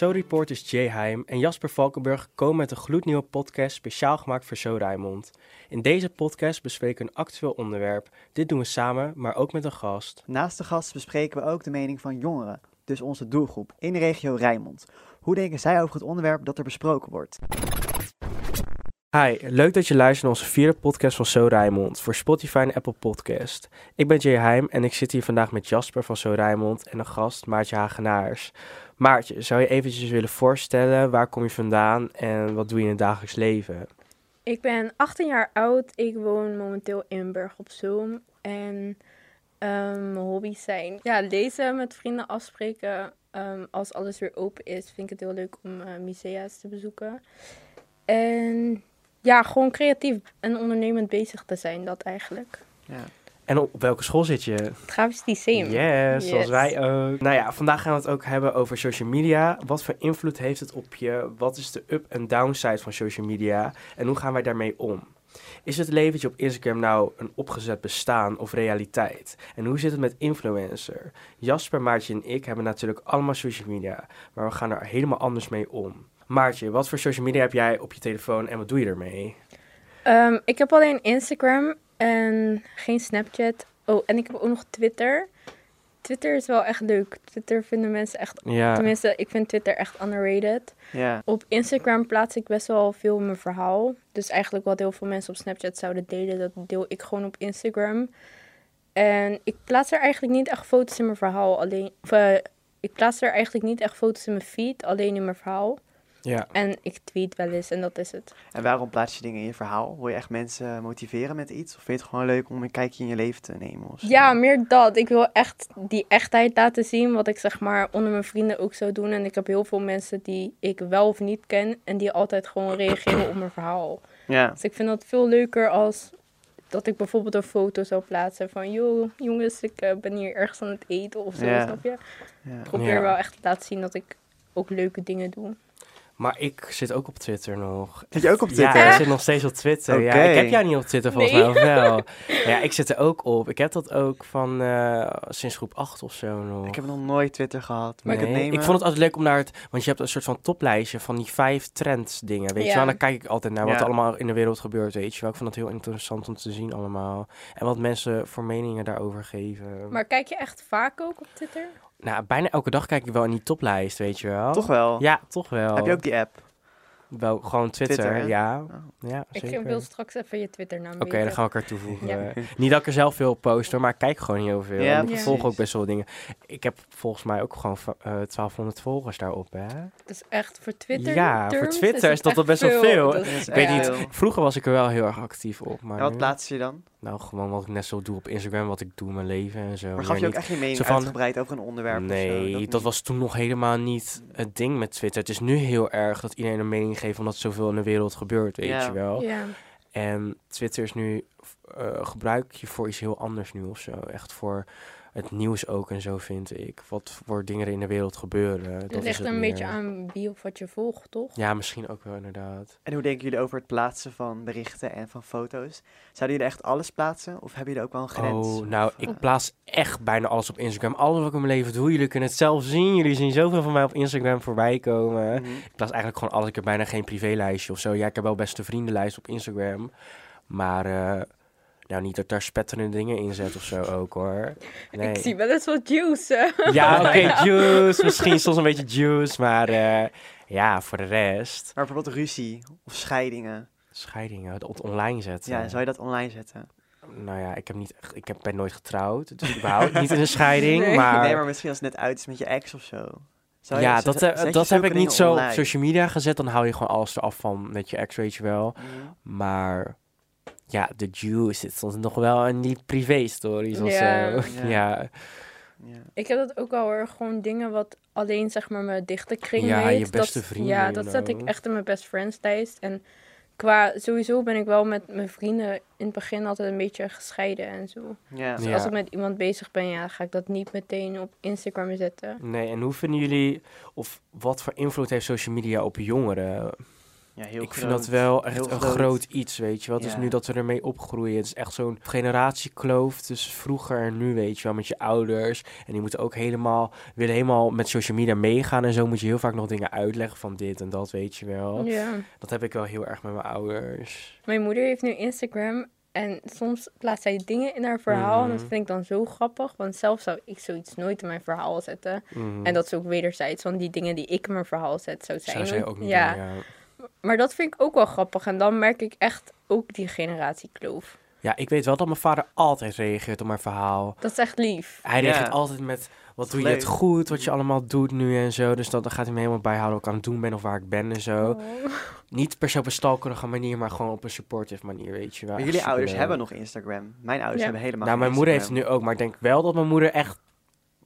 Zo reporters Jay Heim en Jasper Valkenburg komen met een gloednieuwe podcast speciaal gemaakt voor Zo Rijnmond. In deze podcast bespreken we een actueel onderwerp. Dit doen we samen, maar ook met een gast. Naast de gast bespreken we ook de mening van jongeren, dus onze doelgroep, in de regio Rijnmond. Hoe denken zij over het onderwerp dat er besproken wordt? Hi, leuk dat je luistert naar onze vierde podcast van Zo Rijnmond voor Spotify en Apple Podcast. Ik ben Jay Heim en ik zit hier vandaag met Jasper van Zo Rijnmond en een gast, Maartje Hagenaars. Maartje, zou je eventjes willen voorstellen, waar kom je vandaan en wat doe je in het dagelijks leven? Ik ben 18 jaar oud. Ik woon momenteel in Berg op Zoom. En ehm, mijn hobby's zijn ja, lezen, met vrienden afspreken. Ehm, als alles weer open is, vind ik het heel leuk om uh, musea's te bezoeken. En ja, gewoon creatief en ondernemend bezig te zijn, dat eigenlijk. Ja. En op welke school zit je? Het Grafisch Lyceum. Yes, zoals wij ook. Nou ja, vandaag gaan we het ook hebben over social media. Wat voor invloed heeft het op je? Wat is de up- en downside van social media? En hoe gaan wij daarmee om? Is het leventje op Instagram nou een opgezet bestaan of realiteit? En hoe zit het met influencer? Jasper, Maartje en ik hebben natuurlijk allemaal social media, maar we gaan er helemaal anders mee om. Maartje, wat voor social media heb jij op je telefoon en wat doe je ermee? Ehm, ik heb alleen Instagram en geen Snapchat. Oh, en ik heb ook nog Twitter. Twitter is wel echt leuk. Twitter vinden mensen echt... Ja, Tenminste, ik vind Twitter echt underrated. Ja. Op Instagram plaats ik best wel veel mijn verhaal. Dus eigenlijk wat heel veel mensen op Snapchat zouden delen, dat deel ik gewoon op Instagram. En ik plaats er eigenlijk niet echt foto's in mijn verhaal. Alleen, of, eh, ik plaats er eigenlijk niet echt foto's in mijn feed, alleen in mijn verhaal. Ja. En ik tweet wel eens en dat is het. En waarom plaats je dingen in je verhaal? Wil je echt mensen motiveren met iets? Of vind je het gewoon leuk om een kijkje in je leven te nemen? Of zo? Ja, meer dat. Ik wil echt die echtheid laten zien, wat ik zeg maar onder mijn vrienden ook zou doen. En ik heb heel veel mensen die ik wel of niet ken en die altijd gewoon reageren op mijn verhaal. Ja. Dus ik vind dat veel leuker als dat ik bijvoorbeeld een foto zou plaatsen van... ...joh, jongens, ik eh, ben hier ergens aan het eten of zo, Ja. snap je? ja. Ik probeer Ja. wel echt te laten zien dat ik ook leuke dingen doe. Maar ik zit ook op Twitter nog. Zit je ook op Ja, Twitter? ik zit nog steeds op Twitter. Ja, Oké. ik heb jou niet op Twitter volgens Nee. mij, of wel? ja, ik zit er ook op. Ik heb dat ook van eh, sinds groep 8 of zo nog. Ik heb nog nooit Twitter gehad. Maar ik Nee, het nemen? ik vond het altijd leuk om naar het... Want je hebt een soort van toplijstje van die vijf trends dingen, weet je Ja. wel? Dan kijk ik altijd naar wat Ja. er allemaal in de wereld gebeurt, weet je wel? Ik vond het heel interessant om te zien allemaal. En wat mensen voor meningen daarover geven. Maar kijk je echt vaak ook op Twitter? Nou, bijna elke dag kijk ik wel in die toplijst, weet je wel? Toch wel? Ja, toch wel. Heb je ook die app? Wel, gewoon Twitter, Twitter, ja. Oh. Ja, Ik zeker. wil straks even je Twitternaam Oké, weten. dan gaan we elkaar toevoegen. Ja. Niet dat ik er zelf veel op post hoor, maar ik kijk gewoon heel veel. Ja, en ik volg ook best wel dingen. Ik heb volgens mij ook gewoon va- eh 1200 volgers daarop, hè? Dus echt voor Twitter Ja, voor Twitter is dat echt best wel veel. Is is Ik weet niet, veel. vroeger was ik er wel heel erg actief op, maar wat plaats je dan? nou gewoon wat ik net zo doe op Instagram, wat ik doe in mijn leven en zo. Maar gaf je ook niet- echt geen mening zo van- uitgebreid over een onderwerp? of zo? Nee, dat, was toen nog helemaal niet het ding met Twitter. Het is nu heel erg dat iedereen een mening geeft omdat er zoveel in de wereld gebeurt, weet je wel. Ja. En Twitter is nu, eh, gebruik je voor iets heel anders nu of zo. Echt voor het nieuws ook en zo vind ik. Wat voor dingen er in de wereld gebeuren. Het dat is ligt het een beetje aan wie of wat je volgt, toch? Ja, misschien ook wel inderdaad. En hoe denken jullie over het plaatsen van berichten en van foto's? Zouden jullie echt alles plaatsen? Of hebben jullie ook wel een grens? Oh, nou, Of, ik plaats echt bijna alles op Instagram. Alles wat ik in mijn leven doe, jullie kunnen het zelf zien. Jullie zien zoveel van mij op Instagram voorbij komen. mhm. Ik plaats eigenlijk gewoon alles. Ik heb bijna geen privélijstje of zo. Ja, ik heb wel best een vriendenlijst op Instagram. Maar, eh, nou, niet dat daar spetterende dingen in zet of zo ook, hoor. Nee. Ik zie wel eens wat juice. Ja, oké, juice. Misschien soms een beetje juice, maar eh, ja, voor de rest. Maar bijvoorbeeld ruzie of scheidingen. Scheidingen, het on- online zetten. Ja, zou je dat online zetten? Nou ja, ik heb niet echt, ik heb, ben nooit getrouwd, dus überhaupt niet in een scheiding. Nee. Maar, Nee, maar misschien als het net uit is met je ex of zo. Zou je- ja, dat, zet dat heb ik niet zo op social media gezet. Dan hou je gewoon alles eraf van met je ex, weet je wel. Mhm. Maar ja, de juice zit soms nog wel in die privé-stories of Ja. zo. Ja. Ja, Ja. Ik heb dat ook wel hoor, gewoon dingen wat alleen zeg maar mijn dichte kring Ja, je beste dat, vrienden Ja, dat zet ik echt in mijn best friends lijst. En qua, sowieso ben ik wel met mijn vrienden in het begin altijd een beetje gescheiden en zo. Ja. Dus Ja. als ik met iemand bezig ben, ja, ga ik dat niet meteen op Instagram zetten. nee, en hoe vinden jullie, of wat voor invloed heeft social media op jongeren? Ja, heel ik vind dat wel echt Heel een groot. groot iets, weet je wel. Het is nu dat we ermee opgroeien. Het is echt zo'n generatiekloof tussen vroeger en nu, weet je wel, met je ouders. En die moeten ook helemaal, willen helemaal met social media meegaan en zo moet je heel vaak nog dingen uitleggen van dit en dat, weet je wel. Ja. Dat heb ik wel heel erg met mijn ouders. Mijn moeder heeft nu Instagram en soms plaatst zij dingen in haar verhaal. En dat Mhm. vind ik dan zo grappig, want zelf zou ik zoiets nooit in mijn verhaal zetten. Mhm. En dat is ook wederzijds, want die dingen die ik in mijn verhaal zet, zou zijn. zou zij ook niet ja. doen, ja. Maar dat vind ik ook wel grappig. En dan merk ik echt ook die generatiekloof. Ja, ik weet wel dat mijn vader altijd reageert op mijn verhaal. Dat is echt lief. Hij Ja. reageert altijd met, wat doe je het goed, wat je allemaal doet nu en zo. Dus dan, dan gaat hij me helemaal bijhouden wat ik aan het doen ben of waar ik ben en zo. Oh. Niet per se op een stalkerige manier, maar gewoon op een supportive manier, weet je wel. Maar jullie ouders superleuk. hebben nog Instagram. Mijn ouders Ja. hebben helemaal Nou, mijn moeder heeft het nu ook, maar ik denk wel dat mijn moeder echt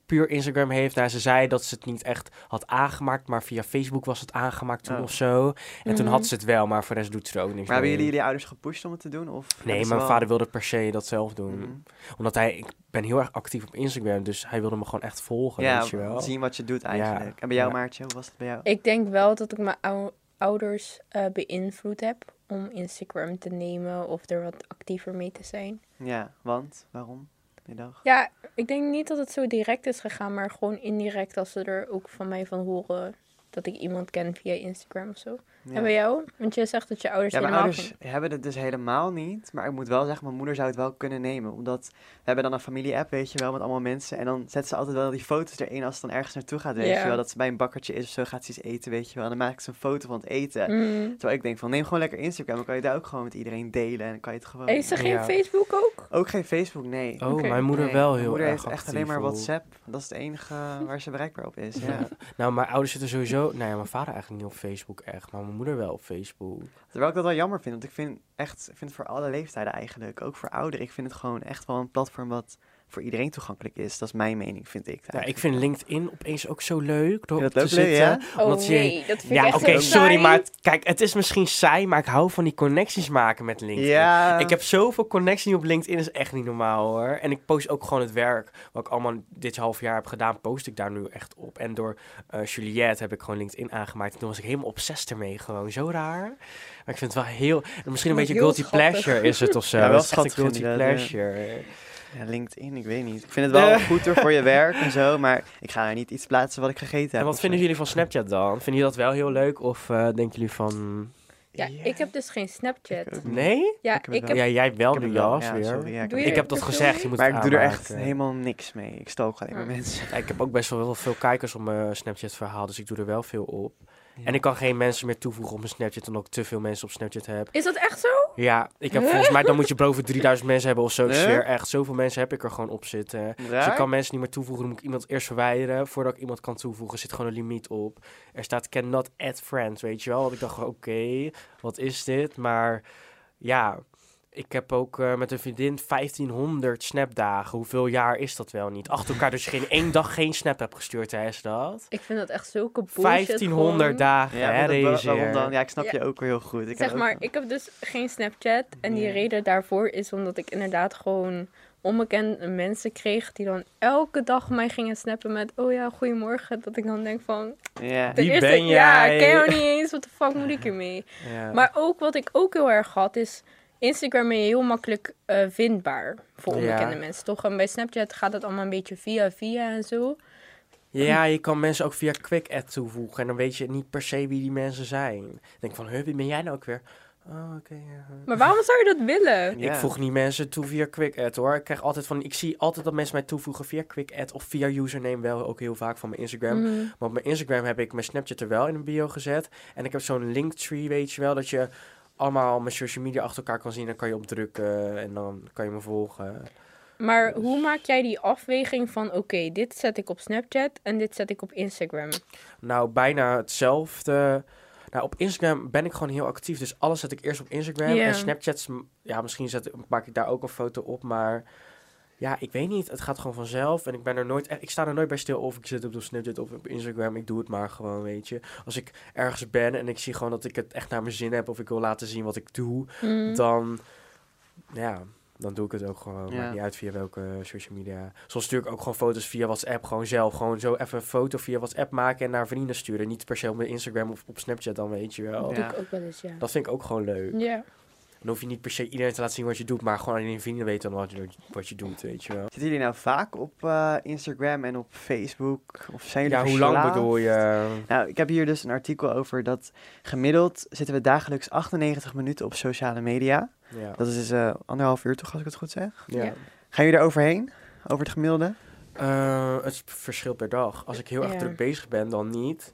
puur Instagram heeft. Nou, ze zei dat ze het niet echt had aangemaakt, maar via Facebook was het aangemaakt toen Oh. of zo. En toen Mhm. had ze het wel, maar voor de rest doet ze er ook niks Maar hebben jullie jullie ouders gepusht om het te doen? Of Nee, mijn wel- vader wilde per se dat zelf doen. Mhm. Omdat hij, ik ben heel erg actief op Instagram, dus hij wilde me gewoon echt volgen, Ja, weet je wel. zien wat je doet eigenlijk. En bij jou, Ja. Maartje, hoe was het bij jou? Ik denk wel dat ik mijn ou- ouders eh, beïnvloed heb om Instagram te nemen of er wat actiever mee te zijn. Ja, want? Waarom? Ja, ik denk niet dat het zo direct is gegaan, maar gewoon indirect als ze er ook van mij van horen dat ik iemand ken via Instagram of zo. Ja. En bij jou? Want je zegt dat je ouders Ja, mijn helemaal ouders geen- hebben het dus helemaal niet. Maar ik moet wel zeggen, mijn moeder zou het wel kunnen nemen. Omdat we hebben dan een familie-app, weet je wel, met allemaal mensen. En dan zet ze altijd wel die foto's erin als ze dan ergens naartoe gaat, weet Ja. je wel. Dat ze bij een bakkertje is of zo, gaat ze iets eten, weet je wel. En dan maakt ze een foto van het eten. Mhm. Terwijl ik denk van, neem gewoon lekker Instagram. Dan kan je daar ook gewoon met iedereen delen. En dan kan je het gewoon... Heeft ze geen Ja. Facebook ook? Ook geen Facebook, nee. Oh, mijn moeder Nee, wel mijn heel moeder erg heeft echt alleen maar. WhatsApp. Dat is het enige waar ze bereikbaar op is, ja. Nou, mijn ouders zitten sowieso... Nou ja, mijn vader eigenlijk niet op Facebook echt, maar mijn moeder wel op Facebook. Terwijl ik dat wel jammer vind, want ik vind echt, ik vind het voor alle leeftijden eigenlijk, ook voor ouderen, ik vind het gewoon echt wel een platform wat voor iedereen toegankelijk is. Dat is mijn mening, vind ik. Ja, ik vind LinkedIn opeens ook zo leuk door Vind op je dat te leuk, zitten. ja? Oh Omdat je- nee, dat vind ik Ja, echt oké, sorry, maar het- kijk, het is misschien saai, maar ik hou van die connecties maken met LinkedIn. Ja. Ik heb zoveel connecties op LinkedIn, is echt niet normaal hoor. En ik post ook gewoon het werk wat ik allemaal dit half jaar heb gedaan, post ik daar nu echt op. En door eh, Juliette heb ik gewoon LinkedIn aangemaakt. En toen was ik helemaal obsessed ermee, gewoon zo raar. Maar ik vind het wel heel, misschien een beetje guilty schattig. pleasure is het of zo. Ja, wel schattig guilty pleasure. Ja, LinkedIn, ik weet niet. Ik vind het wel goed hoor voor je werk en zo, maar ik ga er niet iets plaatsen wat ik gegeten heb. En wat vinden zo. jullie van Snapchat dan? Vinden jullie dat wel heel leuk? Of eh, denken jullie van... Ja, ik heb dus geen Snapchat. Nee? Ja, Ik heb ik. Ja, jij wel nu, Jas, ja, weer. sorry, ja, ik Doe heb je Ik het heb dat gezegd, je moet Maar ik doe er echt helemaal niks mee. Ik stalk alleen maar Ja. mensen. Ja, ik heb ook best wel veel kijkers op mijn Snapchat-verhaal, dus ik doe er wel veel op. Ja. En ik kan geen mensen meer toevoegen op mijn Snapchat, omdat ik te veel mensen op Snapchat heb. Is dat echt zo? Ja, ik heb volgens mij, dan moet je boven 3000 mensen hebben of zo. Huh? echt, zoveel mensen heb ik er gewoon op zitten. Dus ik kan mensen niet meer toevoegen, dan moet ik iemand eerst verwijderen. Voordat ik iemand kan toevoegen, zit gewoon een limiet op. Er staat cannot add friends, weet je wel. Want ik dacht, oké, wat is dit? Maar ja, ik heb ook eh, met een vriendin 1500 snapdagen. Hoeveel jaar is dat wel niet? Achter elkaar, dus geen één dag geen snap hebt gestuurd, hè, is dat? Ik vind dat echt zulke bullshit 1500 gewoon. dagen, Ja, hè, deze. waarom dan? Ja, ik snap Ja. je ook wel heel goed. Ik heb Zeg ook- maar, ik heb dus geen Snapchat. En die Ja. reden daarvoor is omdat ik inderdaad gewoon onbekende mensen kreeg die dan elke dag mij gingen snappen met oh ja, goedemorgen. Dat ik dan denk van, Ja. Wie eerste, ben ja, jij? ik ken jou niet eens, wat de fuck moet ik ermee? Ja. Maar ook wat ik ook heel erg had is, Instagram ben je heel makkelijk eh, vindbaar voor Ja. onbekende mensen, toch? En bij Snapchat gaat het allemaal een beetje via via en zo. Ja, je kan mensen ook via Quick Add toevoegen. En dan weet je niet per se wie die mensen zijn. Dan denk ik van, huh, wie ben jij nou ook weer? Oh, oké. ja. Maar waarom zou je dat willen? Ja. Ik voeg niet mensen toe via Quick Add hoor. Ik krijg altijd van, ik zie altijd dat mensen mij toevoegen via Quick Add of via username wel ook heel vaak van mijn Instagram. Mhm. Op mijn Instagram heb ik mijn Snapchat er wel in een bio gezet. En ik heb zo'n linktree, weet je wel, dat je allemaal mijn social media achter elkaar kan zien. Dan kan je op drukken en dan kan je me volgen. Maar Dus- hoe maak jij die afweging van oké, dit zet ik op Snapchat en dit zet ik op Instagram? Nou, bijna hetzelfde. Nou, op Instagram ben ik gewoon heel actief. Dus alles zet ik eerst op Instagram. En Snapchat, ja, misschien zet, maak ik daar ook een foto op. Maar ja, ik weet niet. Het gaat gewoon vanzelf. En ik ben er nooit, echt- ik sta er nooit bij stil of ik zit op Snapchat of op Instagram. Ik doe het maar gewoon, weet je. Als ik ergens ben en ik zie gewoon dat ik het echt naar mijn zin heb of ik wil laten zien wat ik doe, Mhm. dan ja, dan doe ik het ook gewoon. Ja. Maakt niet uit via welke social media. Soms stuur ik ook gewoon foto's via WhatsApp. Gewoon zelf. Gewoon zo even een foto via WhatsApp maken en naar vrienden sturen. Niet per se op mijn Instagram of op Snapchat dan, weet je wel. Ja. Doe ik ook wel eens, ja. Dat vind ik ook gewoon leuk. Ja. Dan hoef je niet per se iedereen te laten zien wat je doet. Maar gewoon alleen vrienden weten dan wat je, wat je doet, weet je wel. Zitten jullie nou vaak op eh, Instagram en op Facebook? Of zijn jullie Ja, hoe lang bedoel je? Nou, ik heb hier dus een artikel over dat gemiddeld zitten we dagelijks 98 minuten op sociale media. Ja. Dat is dus eh, anderhalf uur toch, als ik het goed zeg. ja. Ja. Gaan jullie er overheen? Over het gemiddelde? Eh, het verschilt per dag. Als ik heel erg druk bezig ben, dan niet.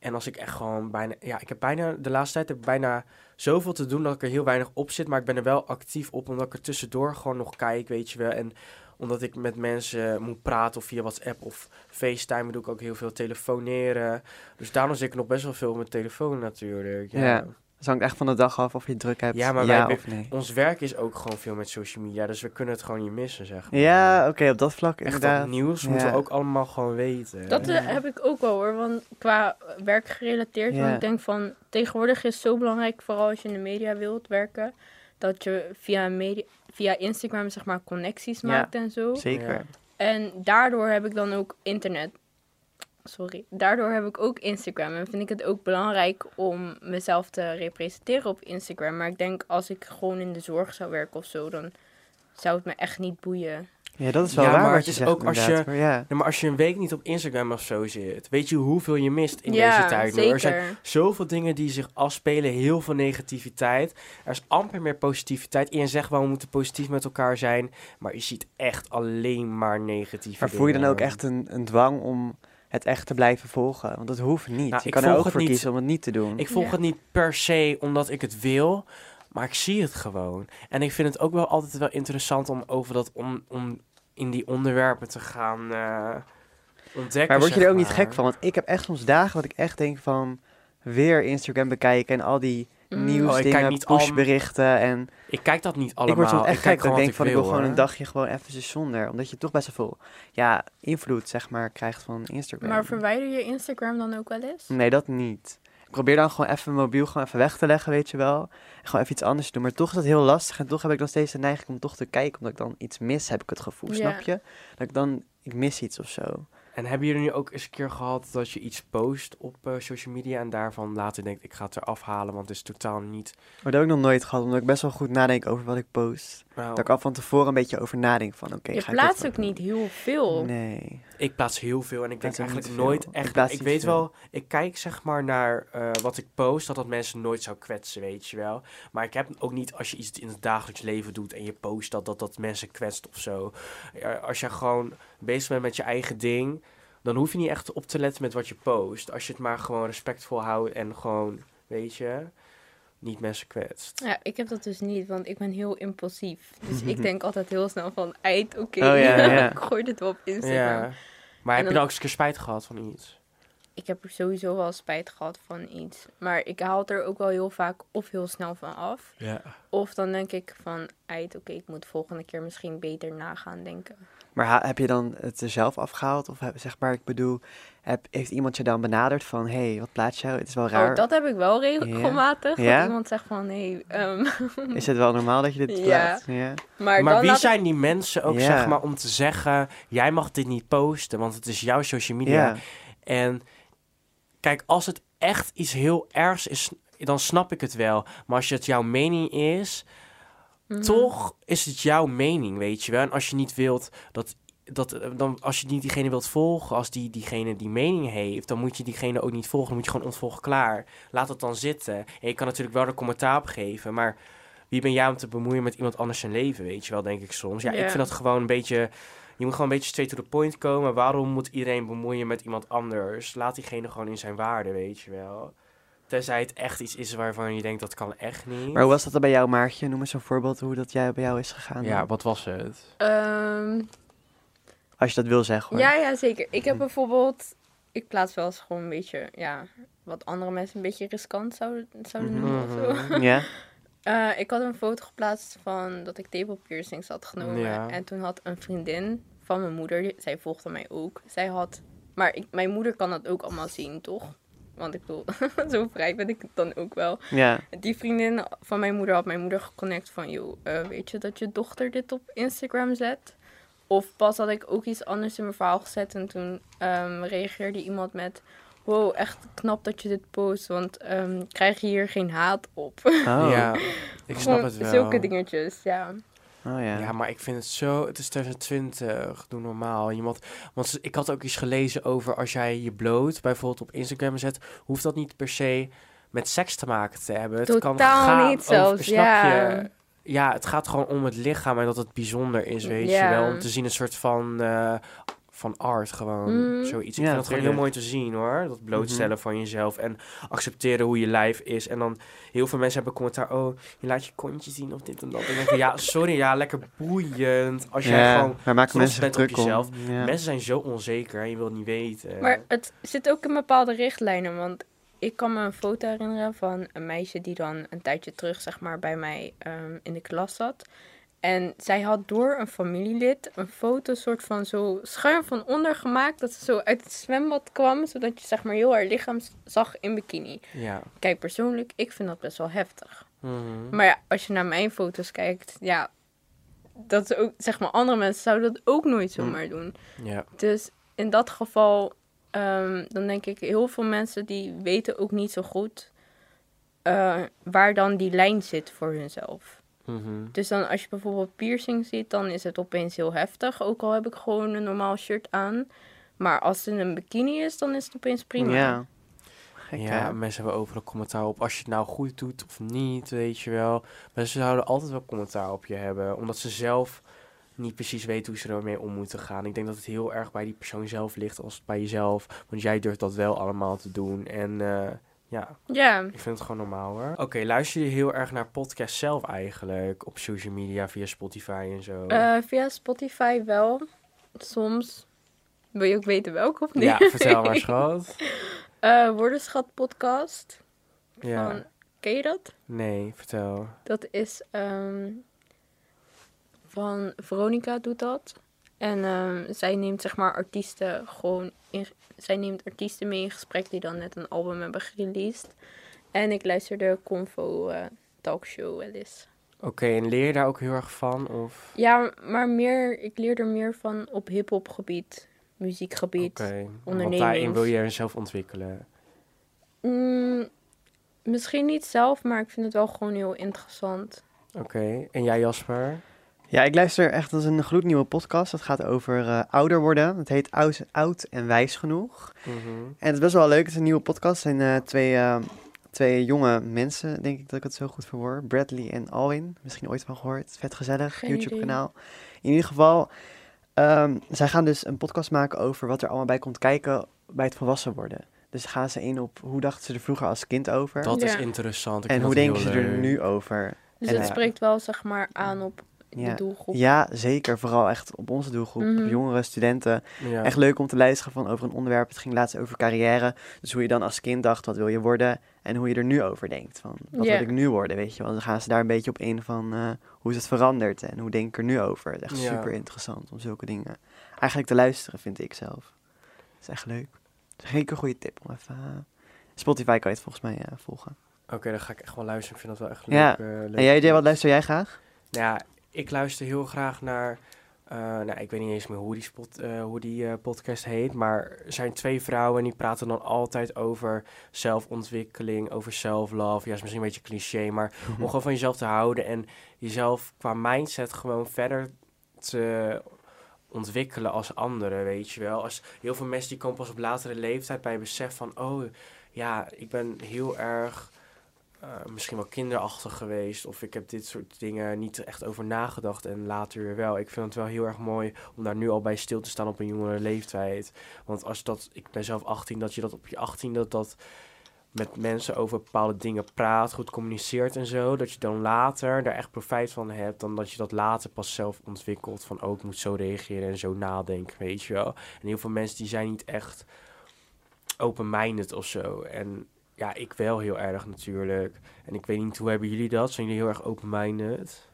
En als ik echt gewoon bijna... Ja, ik heb bijna... De laatste tijd heb ik bijna zoveel te doen dat ik er heel weinig op zit. Maar ik ben er wel actief op, omdat ik er tussendoor gewoon nog kijk, weet je wel. En omdat ik met mensen moet praten of via WhatsApp of FaceTime doe ik ook heel veel telefoneren. Dus daarom zit ik nog best wel veel op mijn telefoon natuurlijk. Ja. Ja. Het hangt echt van de dag af of je druk hebt. Ja, maar ja wij- of nee. Ons werk is ook gewoon veel met social media, dus we kunnen het gewoon niet missen, zeg maar. Ja, oké, op dat vlak Echt inderdaad. dat nieuws Ja. moeten we ook allemaal gewoon weten. Dat eh, Ja. heb ik ook wel hoor, want qua werk gerelateerd. Ja. Want ik denk van, tegenwoordig is het zo belangrijk, vooral als je in de media wilt werken, dat je via, media, via Instagram zeg maar connecties Ja. maakt en zo. Zeker. Ja. En daardoor heb ik dan ook internet. Sorry. Daardoor heb ik ook Instagram. En vind ik het ook belangrijk om mezelf te representeren op Instagram. Maar ik denk als ik gewoon in de zorg zou werken of zo, dan zou het me echt niet boeien. Ja, dat is wel Ja, waar maar wat het je is zegt ook als je- Ja. Nee, maar als je een week niet op Instagram of zo zit, weet je hoeveel je mist in ja, deze tijd. zeker. Er zijn zoveel dingen die zich afspelen, heel veel negativiteit. Er is amper meer positiviteit. Iedereen zegt wel, we moeten positief met elkaar zijn, maar je ziet echt alleen maar negatieve Maar voel je dan ook echt een, een dwang om het echt te blijven volgen? Want dat hoeft niet. Nou, je ik kan er ook voor niet. kiezen om het niet te doen. Ik volg Ja. het niet per se omdat ik het wil, maar ik zie het gewoon. En ik vind het ook wel altijd wel interessant om over dat om, om in die onderwerpen te gaan eh, ontdekken. Maar word je er ook niet gek van? Want ik heb echt soms dagen dat ik echt denk van... Weer Instagram bekijken en al die Mm. Oh, ik kijk nieuwsdingen, niet al- pushberichten. En Ik kijk dat niet allemaal. ik word soms echt kijk gek ik denk van... Ik wil gewoon een dagje gewoon even zonder. Omdat je toch best wel veel ja, invloed zeg maar, krijgt van Instagram. Maar verwijder je Instagram dan ook wel eens? Nee, dat niet. Ik probeer dan gewoon even mijn mobiel gewoon even weg te leggen, weet je wel. En gewoon even iets anders te doen. Maar toch is dat heel lastig. En toch heb ik dan steeds de neiging om toch te kijken. Omdat ik dan iets mis, heb ik het gevoel. Snap je? Dat ik dan... Ik mis iets of zo. En hebben jullie nu ook eens een keer gehad dat je iets post op eh, social media en daarvan later denkt, ik ga het eraf halen, want het is totaal niet... Maar dat heb ik nog nooit gehad. Omdat ik best wel goed nadenk over wat ik post. Nou, Dat ik al van tevoren een beetje over nadenk van... Oké, je ga ik dit plaatst ook doen? niet heel veel. Nee. Ik plaats heel veel en ik denk Plaats eigenlijk nooit echt. Ik, plaats weet veel. wel, ik kijk zeg maar naar eh, wat ik post, dat dat mensen nooit zou kwetsen, weet je wel. Maar ik heb ook niet als je iets in het dagelijks leven doet en je post dat dat, dat mensen kwetst of zo. Als je gewoon bezig bent met je eigen ding, dan hoef je niet echt op te letten met wat je post. Als je het maar gewoon respectvol houdt en gewoon, weet je, niet mensen kwetst. Ja, ik heb dat dus niet, want ik ben heel impulsief. Dus ik denk altijd heel snel van, eind, oké, Oh, ja, ja. ik gooi dit wel op Instagram. Ja. Maar heb je dan- nou ook eens een keer spijt gehad van iets? Ik heb er sowieso wel spijt gehad van iets. Maar ik haal het er ook wel heel vaak of heel snel van af. Ja. Of dan denk ik van, eind, oké, ik moet volgende keer misschien beter na gaan denken. Maar ha- heb je dan het er zelf afgehaald? Of heb, zeg maar, ik bedoel... Heb, heeft iemand je dan benaderd van... Hé, hey, wat plaats jou? Het is wel raar. Oh, dat heb ik wel regelmatig. Ja? Dat iemand zegt van, nee, ehm, Is het wel normaal dat je dit Ja. plaatst? Ja. maar, Maar wie ik- zijn die mensen ook, Ja. zeg maar, om te zeggen... jij mag dit niet posten, want het is jouw social media. Ja. En kijk, als het echt iets heel ergs is, dan snap ik het wel. Maar als het jouw mening is, Mhm. toch is het jouw mening, weet je wel. En als je niet wilt dat... Dat, eh, dan, als je niet diegene wilt volgen, als die, diegene die mening heeft, dan moet je diegene ook niet volgen. Dan moet je gewoon ontvolgen, klaar. Laat het dan zitten. En je kan natuurlijk wel er commentaar op geven, maar wie ben jij om te bemoeien met iemand anders zijn leven, weet je wel, denk ik soms. Ja, Ja. ik vind dat gewoon een beetje... Je moet gewoon een beetje straight to the point komen. Waarom moet iedereen bemoeien met iemand anders? Laat diegene gewoon in zijn waarde, weet je wel. Tenzij het echt iets is waarvan je denkt, dat kan echt niet. Maar hoe was dat dan bij jou, Maartje? Noem eens een voorbeeld hoe dat jij bij jou is gegaan. Ja, dan. wat was het? Ehm, Als je dat wil zeggen, hoor. ja, ja, zeker. Ik heb bijvoorbeeld... Ik plaats wel eens gewoon een beetje, ja... Wat andere mensen een beetje riskant zouden, zouden Mhm. noemen of zo. Ja? Eh, ik had een foto geplaatst van dat ik tepelpiercings had genomen. Ja. En toen had een vriendin van mijn moeder, zij volgde mij ook. Zij had, maar ik, mijn moeder kan dat ook allemaal zien, toch? Want ik bedoel, zo vrij ben ik dan ook wel. Ja. Die vriendin van mijn moeder had mijn moeder geconnect van... joh, eh, weet je dat je dochter dit op Instagram zet? Of pas had ik ook iets anders in mijn verhaal gezet... en toen ehm, reageerde iemand met... wow, echt knap dat je dit post... want ehm, krijg je hier geen haat op? Oh. Ja, ik snap het wel. Zulke dingetjes, ja. Oh ja. Ja, maar ik vind het zo... Het is 2020, doe normaal. Iemand, want ik had ook iets gelezen over als jij je bloot bijvoorbeeld op Instagram zet, hoeft dat niet per se met seks te maken te hebben. Het kan Totaal gaan niet over- zelfs, snap ja. je? Ja, het gaat gewoon om het lichaam en dat het bijzonder is, weet je wel. Om te zien een soort van, eh, van art gewoon, Mm. zoiets. Ik Ja, vind het gewoon heel mooi te zien hoor, dat blootstellen van jezelf en accepteren hoe je lijf is. En dan, heel veel mensen hebben commentaar, oh, je laat je kontje zien of dit en dat. En ik denk, van, ja, sorry, ja, lekker boeiend. Als jij ja, gewoon maken mensen bent druk op jezelf. om. Ja. Mensen zijn zo onzeker en je wilt niet weten. Maar het zit ook in bepaalde richtlijnen. Want ik kan me een foto herinneren van een meisje die dan een tijdje terug, zeg maar, bij mij ehm, in de klas zat. En zij had door een familielid een foto soort van zo schuin van onder gemaakt. Dat ze zo uit het zwembad kwam. Zodat je zeg maar heel haar lichaam zag in bikini. Ja. Kijk, persoonlijk, ik vind dat best wel heftig. Mhm. Maar ja, als je naar mijn foto's kijkt, ja, dat is ook, zeg maar, andere mensen zouden dat ook nooit zomaar doen. ja. Dus in dat geval, ehm, dan denk ik, heel veel mensen die weten ook niet zo goed eh, waar dan die lijn zit voor hunzelf. Mhm. Dus dan als je bijvoorbeeld piercing ziet, dan is het opeens heel heftig. Ook al heb ik gewoon een normaal shirt aan. Maar als het in een bikini is, dan is het opeens prima. Ja. Gek, ja, hè? mensen hebben overal commentaar op. Als je het nou goed doet of niet, weet je wel. Mensen zouden altijd wel commentaar op je hebben. Omdat ze zelf niet precies weten hoe ze ermee om moeten gaan. Ik denk dat het heel erg bij die persoon zelf ligt als bij jezelf. Want jij durft dat wel allemaal te doen. En eh, ja, Ja, ik vind het gewoon normaal hoor. Oké, luister je heel erg naar podcast zelf eigenlijk? Op social media, via Spotify en zo? eh, via Spotify wel. Soms. Wil je ook weten welke of niet? ja, vertel maar schat. Eh, Woordenschat podcast. Ja, Van, ken je dat? nee, vertel. Dat is ehm, van Veronica doet dat. En ehm, zij neemt zeg maar artiesten gewoon in, zij neemt artiesten mee in gesprek die dan net een album hebben gereleased. En ik luister de Convo eh, talkshow wel eens. Oké, en leer je daar ook heel erg van? Of... Ja, maar meer, ik leer er meer van op hip-hop gebied, muziekgebied. Oké, want daarin wil je jezelf ontwikkelen. Mm, misschien niet zelf, maar ik vind het wel gewoon heel interessant. Oké, en jij Jasper? Ja, ik luister echt als een gloednieuwe podcast. Dat gaat over eh, ouder worden. Het heet oud, oud en wijs genoeg. Mhm. En het is best wel leuk. Het is een nieuwe podcast. Het zijn eh, twee, eh, twee jonge mensen, denk ik dat ik het zo goed verwoord. Bradley en Alwin. Misschien ooit van gehoord. Vet gezellig. Geen YouTube-kanaal. In ieder geval, ehm, zij gaan dus een podcast maken over wat er allemaal bij komt kijken bij het volwassen worden. Dus gaan ze in op hoe dachten ze er vroeger als kind over. Dat is interessant. Ik en hoe denken ze er nu over? Dus En, het spreekt wel zeg maar aan op Ja. de doelgroep. Ja, zeker. Vooral echt op onze doelgroep. Mhm. Jongere studenten. Ja. Echt leuk om te luisteren van over een onderwerp. Het ging laatst over carrière. Dus hoe je dan als kind dacht, wat wil je worden? En hoe je er nu over denkt. Van, wat wil ik nu worden, weet je wel. Dan gaan ze daar een beetje op in van eh, hoe is het veranderd? En hoe denk ik er nu over? Het is echt Ja. super interessant om zulke dingen eigenlijk te luisteren, vind ik zelf. Dat is echt leuk. Zeker een goede tip om even... eh, Spotify kan je het volgens mij eh, volgen. Oké, dan ga ik echt wel luisteren. Ik vind dat wel echt leuk. Ja. leuk En jij, wat luister jij graag? Nou Ja, ik luister heel graag naar. eh, nou, ik weet niet eens meer hoe die, spot, eh, hoe die eh, podcast heet. Maar er zijn twee vrouwen en die praten dan altijd over zelfontwikkeling, over self-love. Ja, is misschien een beetje cliché, maar om gewoon van jezelf te houden en jezelf qua mindset gewoon verder te ontwikkelen als anderen, weet je wel. Als heel veel mensen die komen pas op latere leeftijd bij besef van, oh ja, ik ben heel erg eh, misschien wel kinderachtig geweest of ik heb dit soort dingen niet echt over nagedacht en later weer wel. Ik vind het wel heel erg mooi om daar nu al bij stil te staan op een jongere leeftijd. Want als dat, ik ben zelf 18, dat je dat op je 18 dat dat met mensen over bepaalde dingen praat, goed communiceert en zo, dat je dan later daar echt profijt van hebt, dan dat je dat later pas zelf ontwikkelt van ook moet zo reageren en zo nadenken, weet je wel. En heel veel mensen die zijn niet echt open-minded of zo. En ja, ik wel heel erg natuurlijk. En ik weet niet, hoe hebben jullie dat? Zijn jullie heel erg open-minded?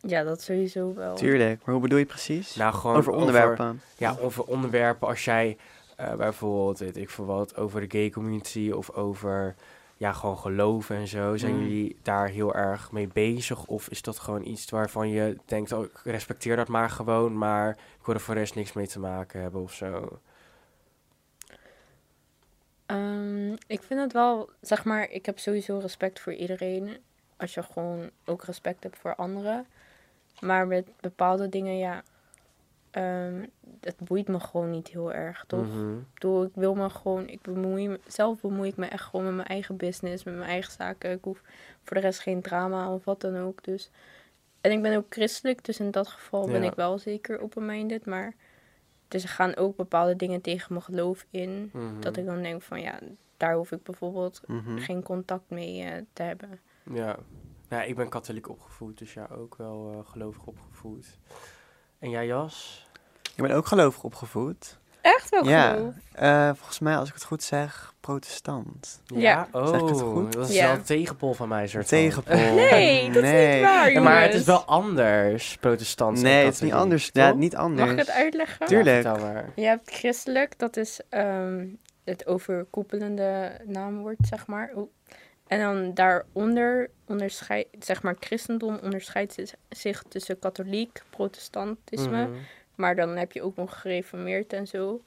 Ja, dat sowieso wel. Tuurlijk. Maar hoe bedoel je precies? Nou, gewoon over onderwerpen. ja, over onderwerpen als jij eh, bijvoorbeeld, weet ik veel wat, over de gay community of over ja, gewoon geloven en zo. Zijn Mm. jullie daar heel erg mee bezig? Of is dat gewoon iets waarvan je denkt, oh, ik respecteer dat maar gewoon, maar ik wil er voor de rest niks mee te maken hebben of zo? Ehm, ik vind het wel, zeg maar, ik heb sowieso respect voor iedereen. Als je gewoon ook respect hebt voor anderen. Maar met bepaalde dingen, ja, ehm, het boeit me gewoon niet heel erg, toch? Mhm. Ik wil me gewoon, ik bemoei me, zelf bemoei ik me echt gewoon met mijn eigen business, met mijn eigen zaken. Ik hoef voor de rest geen drama of wat dan ook. Dus. En ik ben ook christelijk, dus in dat geval ben ik wel zeker open-minded. Maar dus er gaan ook bepaalde dingen tegen mijn geloof in. Mhm. Dat ik dan denk van ja, daar hoef ik bijvoorbeeld Mhm. geen contact mee eh, te hebben. Ja. Nou, ik ben katholiek opgevoed, dus ja, ook wel eh, gelovig opgevoed. En jij, Jas? Ik ben ook gelovig opgevoed. Echt wel Ja. geloof. Eh, volgens mij, als ik het goed zeg, protestant. Ja. Oh, Zeg ik het goed? dat is Ja. wel een tegenpol van mij, soort van. Tegenpol. Nee, dat is niet waar, Ja, maar het is wel anders, protestant. Nee, het is niet anders. Ja, niet anders. Mag ik het uitleggen? Tuurlijk. Ja. Je hebt christelijk, dat is ehm, het overkoepelende naamwoord, zeg maar. En dan daaronder onderscheidt, zeg maar, christendom onderscheidt zi- zich tussen katholiek, protestantisme. Mhm. Maar dan heb je ook nog gereformeerd en zo.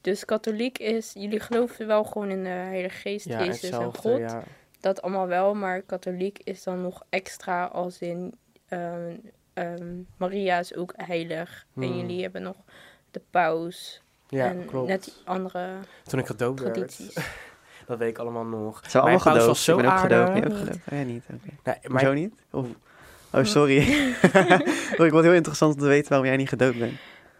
Dus katholiek is, jullie geloven wel gewoon in de Heilige Geest, Ja, Jezus en God. ja. Dat allemaal wel, maar katholiek is dan nog extra als in ehm, ehm, Maria is ook heilig. En Hmm. jullie hebben nog de paus. Ja, en klopt. net die andere Toen ik gedoopt werd, tradities. dat weet ik allemaal nog. Het zijn Mijn allemaal was gedoopt. zo Ik ben ook gedoopt. Nee, ook gedoopt. Oh, ja, niet. Oké. Nee, Hoezo mijn, niet? Of... Oh, sorry. oh, ik vond het heel interessant om te weten waarom jij niet gedoopt bent.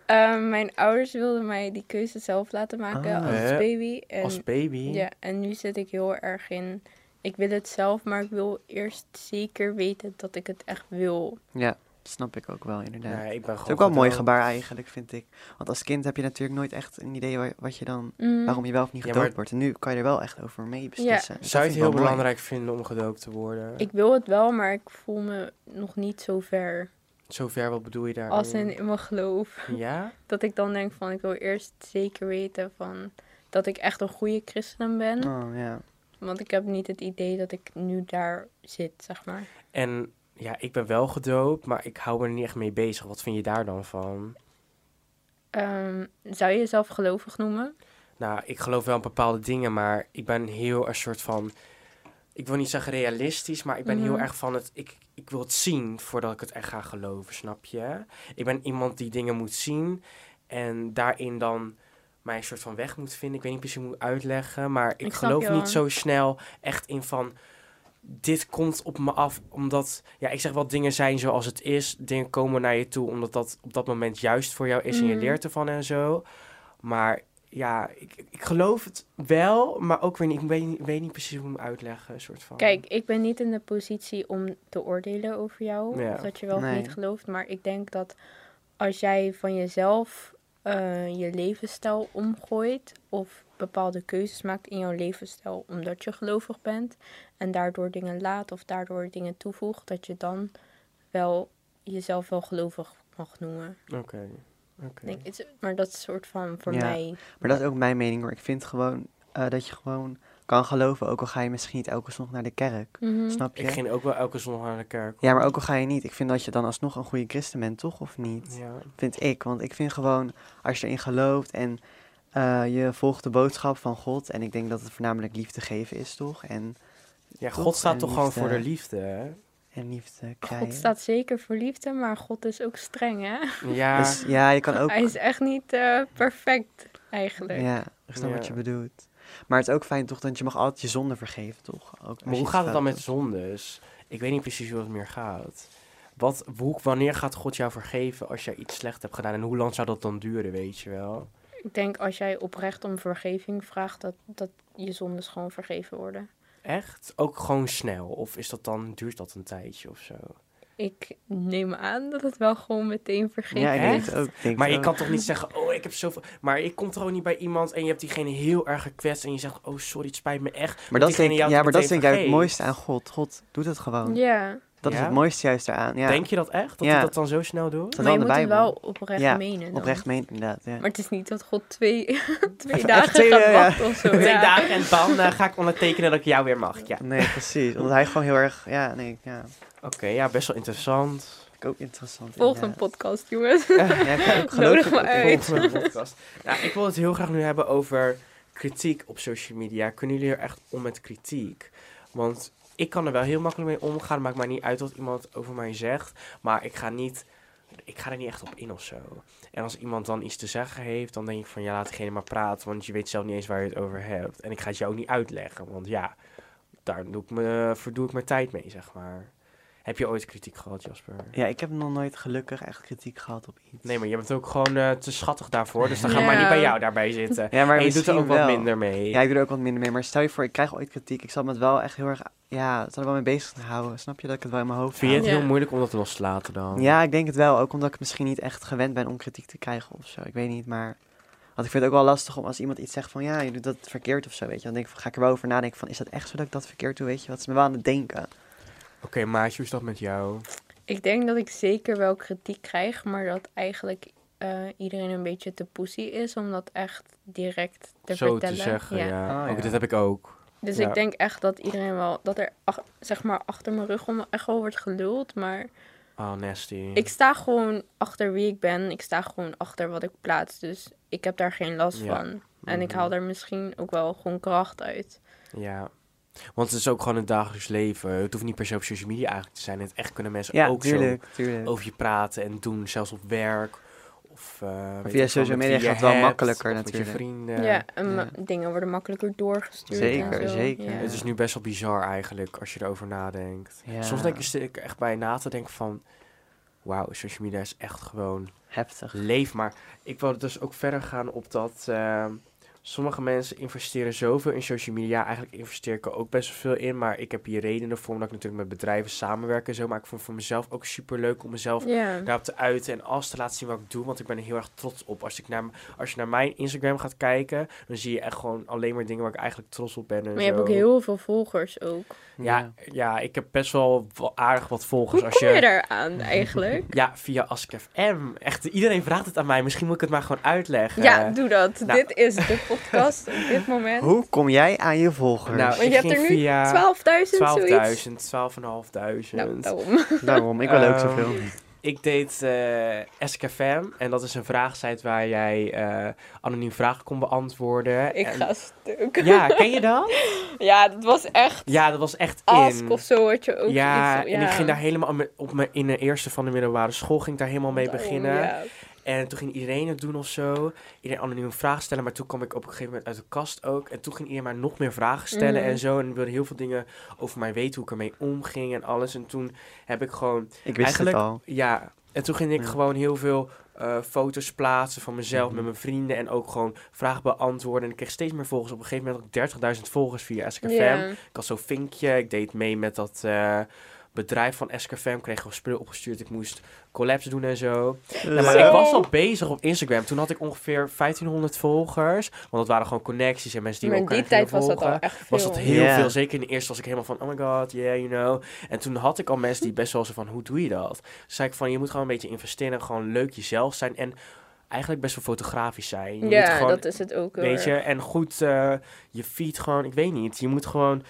Ehm, mijn ouders wilden mij die keuze zelf laten maken Ah. als baby. En, als baby. ja, en nu zit ik heel erg in. Ik wil het zelf, maar ik wil eerst zeker weten dat ik het echt wil. Ja, dat snap ik ook wel inderdaad. Ik ben Het is ook wel een mooi gebaar eigenlijk, vind ik. Want als kind heb je natuurlijk nooit echt een idee wa- wat je dan, Mm. waarom je wel of niet Ja, gedoopt maar- wordt. En nu kan je er wel echt over mee beslissen. Zou je het heel mooi. belangrijk vinden om gedoopt te worden? Ik wil het wel, maar ik voel me nog niet zo ver. Zover, wat bedoel je daar? Als in, in mijn geloof. Ja? Dat ik dan denk van, ik wil eerst zeker weten van... Dat ik echt een goede christen ben. Oh, ja. Want ik heb niet het idee dat ik nu daar zit, zeg maar. En ja, ik ben wel gedoopt, maar ik hou me er niet echt mee bezig. Wat vind je daar dan van? Ehm, zou je jezelf gelovig noemen? Nou, ik geloof wel in bepaalde dingen, maar ik ben heel een soort van... Ik wil niet zeggen realistisch, maar ik ben heel Mhm. erg van het... Ik, ik wil het zien voordat ik het echt ga geloven, snap je? Ik ben iemand die dingen moet zien en daarin dan mijn soort van weg moet vinden. Ik weet niet precies hoe ik moet uitleggen, maar ik, geloof niet zo snel echt in van... Dit komt op me af, omdat... Ja, ik zeg wel, dingen zijn zoals het is. Dingen komen naar je toe, omdat dat op dat moment juist voor jou is en je Mhm. leert ervan en zo. Maar ja, ik, ik geloof het wel, maar ook weer niet. Ik weet, niet- weet niet precies hoe ik hem uitleggen. Soort van. Kijk, ik ben niet in de positie om te oordelen over jou. Ja. Of dat je wel of Nee. niet gelooft. Maar ik denk dat als jij van jezelf eh, je levensstijl omgooit. Of bepaalde keuzes maakt in jouw levensstijl omdat je gelovig bent. En daardoor dingen laat of daardoor dingen toevoegt. Dat je dan wel jezelf wel gelovig mag noemen. Oké. oké. Denk, het maar dat is soort van voor Ja. mij. Maar dat is ook mijn mening hoor. Ik vind gewoon eh, dat je gewoon kan geloven, ook al ga je misschien niet elke zondag naar de kerk. Mhm. Snap je? Ik ging ook wel elke zondag naar de kerk. Ja, maar ook al ga je niet. Ik vind dat je dan alsnog een goede christen bent, toch? Of niet? Ja. Vind ik. Want ik vind gewoon, als je erin gelooft en eh, je volgt de boodschap van God. En ik denk dat het voornamelijk liefde geven is, toch? En, ja, Toch? God staat En toch gewoon voor de liefde, hè? En liefde krijgen. God staat zeker voor liefde, maar God is ook streng, hè? Ja, Dus ja, je kan ook... Hij is echt niet eh, perfect, eigenlijk. Ja, ik snap wat je bedoelt. Maar het is ook fijn toch dat je mag altijd je zonde vergeven, toch? Ook maar hoe gaat het dan met zondes? Ik weet niet precies hoe het meer gaat. Wat, hoe, wanneer gaat God jou vergeven als jij iets slecht hebt gedaan? En hoe lang zou dat dan duren, weet je wel? Ik denk als jij oprecht om vergeving vraagt, dat, dat je zondes gewoon vergeven worden. Echt? Ook gewoon snel? Of is dat dan, duurt dat een tijdje of zo? Ik neem aan dat het wel gewoon meteen vergeven Ja, ik is. denk het ook. ik denk Maar je ook. kan toch niet zeggen, oh, ik heb zoveel... Maar je komt gewoon niet bij iemand en je hebt diegene heel erg gekwetst... en je zegt, oh, sorry, het spijt me echt. Maar dat, denk, ja, maar dat denk ik het mooiste aan God. God doet het gewoon. Ja, Dat is het mooiste juist eraan. Ja, Denk je dat echt? Dat Ja. hij dat dan zo snel doet? Dat maar je wel moet het wel oprecht Ja, menen. dan. oprecht meen inderdaad. Ja. Maar het is niet dat God twee, twee Echt dagen twee, gaat ja, ja. wachten of zo. Twee ja. dagen en dan eh, ga ik ondertekenen dat ik jou weer mag. Ja. Nee, precies. Omdat hij gewoon heel erg... Ja, nee, ja. Oké, ja, best wel interessant. Ook interessant. Volgende inderdaad. podcast, jongens. Ja, ik Nodig me uit. Volgende podcast. Nou, ik wil het heel graag nu hebben over kritiek op social media. Kunnen jullie er echt om met kritiek? Want ik kan er wel heel makkelijk mee omgaan. Maakt mij niet uit wat iemand over mij zegt. Maar ik ga, niet, ik ga er niet echt op in of zo. En als iemand dan iets te zeggen heeft, dan denk ik van ja, laat diegene maar praten. Want je weet zelf niet eens waar je het over hebt. En ik ga het jou ook niet uitleggen. Want ja, daar doe ik me, verdoe ik mijn tijd mee, zeg maar. Heb je ooit kritiek gehad, Jasper? Ja, ik heb nog nooit gelukkig echt kritiek gehad op iets. Nee, maar je bent ook gewoon eh, te schattig daarvoor. Dus dan ga Ja. maar niet bij jou daarbij zitten. Ja, maar en je doet er ook wat minder mee. Ja, ik doe er ook wat minder mee. Maar stel je voor, ik krijg ooit kritiek. Ik zal me het wel echt heel erg... Ja, zal er wel mee bezig houden. Snap je dat ik het wel in mijn hoofd Vind je het? Ja. heel moeilijk om dat los te laten dan? Ja, ik denk het wel. Ook omdat ik misschien niet echt gewend ben om kritiek te krijgen of zo. Ik weet niet, maar... Want ik vind het ook wel lastig om als iemand iets zegt van... Ja, je doet dat verkeerd of zo, weet je. Dan denk ik van, ga ik er wel over nadenken van... Is dat echt zo dat ik dat verkeerd doe, weet je? Wat is me wel aan het denken? Oké, Maatje, hoe is dat met jou? Ik denk dat ik zeker wel kritiek krijg, maar dat eigenlijk eh, iedereen een beetje te pussy is om dat echt direct te Zo vertellen. te zeggen, ja. Ook ja. dit heb ik ook. Dus Ja. ik denk echt dat iedereen wel, dat er ach- zeg maar achter mijn rug om echt wel wordt geluld, maar Oh, nasty. ik sta gewoon achter wie ik ben. Ik sta gewoon achter wat ik plaats, dus ik heb daar geen last Ja. van. En ik Mhm. haal er misschien ook wel gewoon kracht uit. Ja. Want het is ook gewoon het dagelijks leven. Het hoeft niet per se op social media eigenlijk te zijn. In het echt kunnen mensen Ja, ook tuurlijk, zo tuurlijk. over je praten en doen. Zelfs op werk. Of, eh, via social media gaat het wel makkelijker of met natuurlijk. je vrienden. ja, en ja. ma- dingen worden makkelijker doorgestuurd. Zeker, en zo. zeker. Ja. Het is nu best wel bizar eigenlijk, als je erover nadenkt. Ja. Soms denk ik, echt bij na te denken van... Wauw, social media is echt gewoon Heftig. leef. Maar ik wil dus ook verder gaan op dat... eh, sommige mensen investeren zoveel in social media. Eigenlijk investeer ik er ook best wel veel in. Maar ik heb hier redenen voor, omdat ik natuurlijk met bedrijven samenwerk en zo. Maar ik vond het voor mezelf ook super leuk om mezelf Ja. daarop te uiten en alles te laten zien wat ik doe. Want ik ben er heel erg trots op. Als, ik naar, als je naar mijn Instagram gaat kijken, dan zie je echt gewoon alleen maar dingen waar ik eigenlijk trots op ben. En Maar je hebt ook heel veel volgers ook. Ja, ja, ik heb best wel aardig wat volgers. Hoe als kom je daar aan eigenlijk? Ja, via AskFM. Echt, iedereen vraagt het aan mij. Misschien moet ik het maar gewoon uitleggen. Ja, doe dat. nou. Dit is de podcast op dit moment. Hoe kom jij aan je volgers? Nou, Want je hebt er nu via 12.000 zoiets. 12.000, 12.500. Nou, daarom. Daarom, ik wil ook Ehm, zoveel. Ik deed eh SKFM en dat is een vraagsite waar jij eh, anoniem vragen kon beantwoorden. Ik En- ga stuk. Ja, ken je dat? Ja, dat was echt Ja, dat was echt ask in. of zo had je ook ja, iets. en ik ging daar helemaal op mijn in de eerste van de middelbare school ging ik daar helemaal mee beginnen. ja. En toen ging iedereen het doen of zo. Iedereen anoniem vragen stellen. Maar toen kwam ik op een gegeven moment uit de kast ook. En toen ging iedereen maar nog meer vragen stellen Mhm. en zo. En wilde heel veel dingen over mij weten, hoe ik ermee omging en alles. En toen heb ik gewoon, Ik wist eigenlijk- het al. ja. En toen ging ik Ja. gewoon heel veel eh, foto's plaatsen van mezelf Mhm. met mijn vrienden. En ook gewoon vragen beantwoorden. En ik kreeg steeds meer volgers. Op een gegeven moment had ik 30.000 volgers via SKFM. Ik had zo'n vinkje. Ik deed mee met dat eh, bedrijf van SKFM. Kreeg gewoon spullen opgestuurd. Ik moest collabs doen en zo. Maar ik was al bezig op Instagram. Toen had ik ongeveer 1500 volgers. Want dat waren gewoon connecties en mensen die Maar in elkaar die tijd was dat volgen. al echt veel. Was dat heel veel. Zeker in de eerste was ik helemaal van, oh my god, yeah, you know. En toen had ik al mensen die best wel zo van, hoe doe je dat? Toen zei ik van, je moet gewoon een beetje investeren. Gewoon leuk jezelf zijn. En eigenlijk best wel fotografisch zijn. Je moet Ja, gewoon, dat is het ook Weet je, en goed eh, je feed gewoon, ik weet niet. Je moet gewoon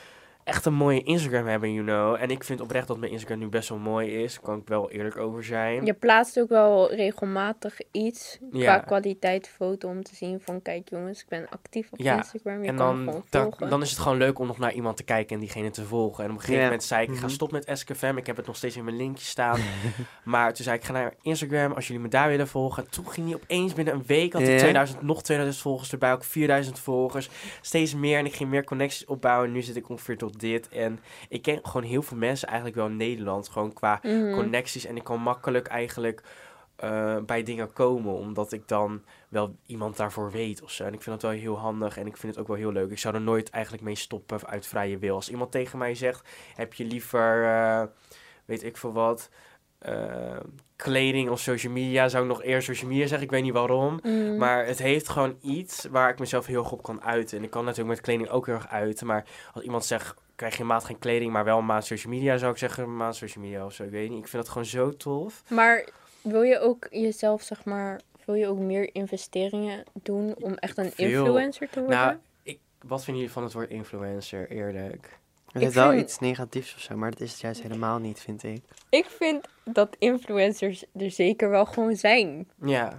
echt een mooie Instagram hebben, you know. En ik vind oprecht dat mijn Instagram nu best wel mooi is. Daar kan ik wel eerlijk over zijn. Je plaatst ook wel regelmatig iets Ja. qua kwaliteit foto om te zien van kijk jongens, ik ben actief op Ja, Instagram. Je en dan, gewoon dan, volgen. dan is het gewoon leuk om nog naar iemand te kijken en diegene te volgen. En op een gegeven Ja. moment zei ik, ik ga Mhm. stoppen met SKFM. Ik heb het nog steeds in mijn linkje staan. maar toen zei ik, ga naar Instagram als jullie me daar willen volgen. Toen ging die opeens binnen een week, had ik Ja. 2000, nog 2000 volgers erbij, ook 4000 volgers. Steeds meer en ik ging meer connecties opbouwen. En nu zit ik ongeveer tot dit. En ik ken gewoon heel veel mensen eigenlijk wel in Nederland, gewoon qua Mhm. connecties. En ik kan makkelijk eigenlijk eh, bij dingen komen, omdat ik dan wel iemand daarvoor weet of zo. En ik vind dat wel heel handig en ik vind het ook wel heel leuk. Ik zou er nooit eigenlijk mee stoppen uit vrije wil. Als iemand tegen mij zegt, heb je liever, eh, weet ik veel wat, eh, kleding of social media, zou ik nog eerst social media zeggen. Ik weet niet waarom. Mhm. Maar het heeft gewoon iets waar ik mezelf heel goed op kan uiten. En ik kan natuurlijk met kleding ook heel erg uiten. Maar als iemand zegt krijg je een maand geen kleding, maar wel een maand social media, zou ik zeggen. Een maand social media of zo, ik weet niet. Ik vind dat gewoon zo tof. Maar wil je ook jezelf, zeg maar, wil je ook meer investeringen doen om echt een Veel. influencer te worden? Nou, ik, wat vinden jullie van het woord influencer, eerlijk? Het Ik is wel vind- iets negatiefs of zo, maar dat is het juist helemaal niet, vind ik. Ik vind dat influencers er zeker wel gewoon zijn. Ja,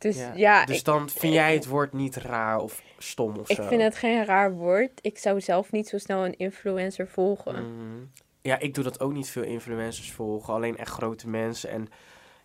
Dus ja. ja, dus ik, dan vind jij het woord niet raar of stom of ik zo? vind het geen raar woord. Ik zou zelf niet zo snel een influencer volgen. Mhm. Ja, ik doe dat ook niet veel influencers volgen. Alleen echt grote mensen. En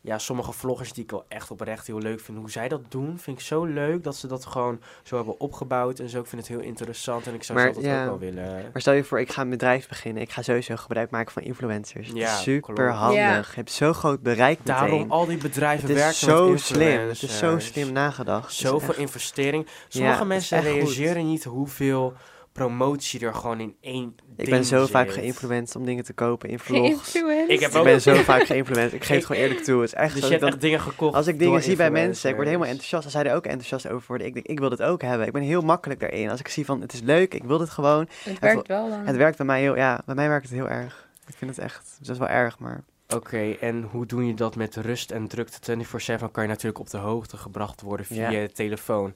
ja, sommige vloggers die ik wel echt oprecht heel leuk vind. Hoe zij dat doen, vind ik zo leuk dat ze dat gewoon zo hebben opgebouwd. En zo, ik vind het heel interessant. En ik zou Maar, dat ja. ook wel willen. Maar stel je voor, ik ga een bedrijf beginnen. Ik ga sowieso gebruik maken van influencers. Het Ja, is super klopt. handig. Ja. Je hebt zo groot bereik Daarom meteen. al die bedrijven Het werken is zo met slim. Het is zo slim nagedacht. Zoveel echt- investering. Sommige mensen realiseren niet hoeveel promotie er gewoon in één Ik ben zo vaak geïnfluenced om dingen te kopen in vlogs. Geïnfluenced? Ik heb Ik ben zo vaak geïnfluenced. Ik geef het gewoon eerlijk toe. Het is echt Dus zo je hebt dat- echt dingen gekocht Als ik dingen zie bij mensen, ik word helemaal enthousiast. Als zij er ook enthousiast over worden, ik denk, ik wil dit ook hebben. Ik ben heel makkelijk daarin. Als ik zie van, het is leuk, ik wil dit gewoon. Het werkt wel dan. Het werkt bij mij heel, ja, bij mij werkt het heel erg. Ik vind het echt, het is wel erg, maar... Oké, en hoe doe je dat met rust en drukte? 24-7 kan je natuurlijk op de hoogte gebracht worden via Ja. je telefoon.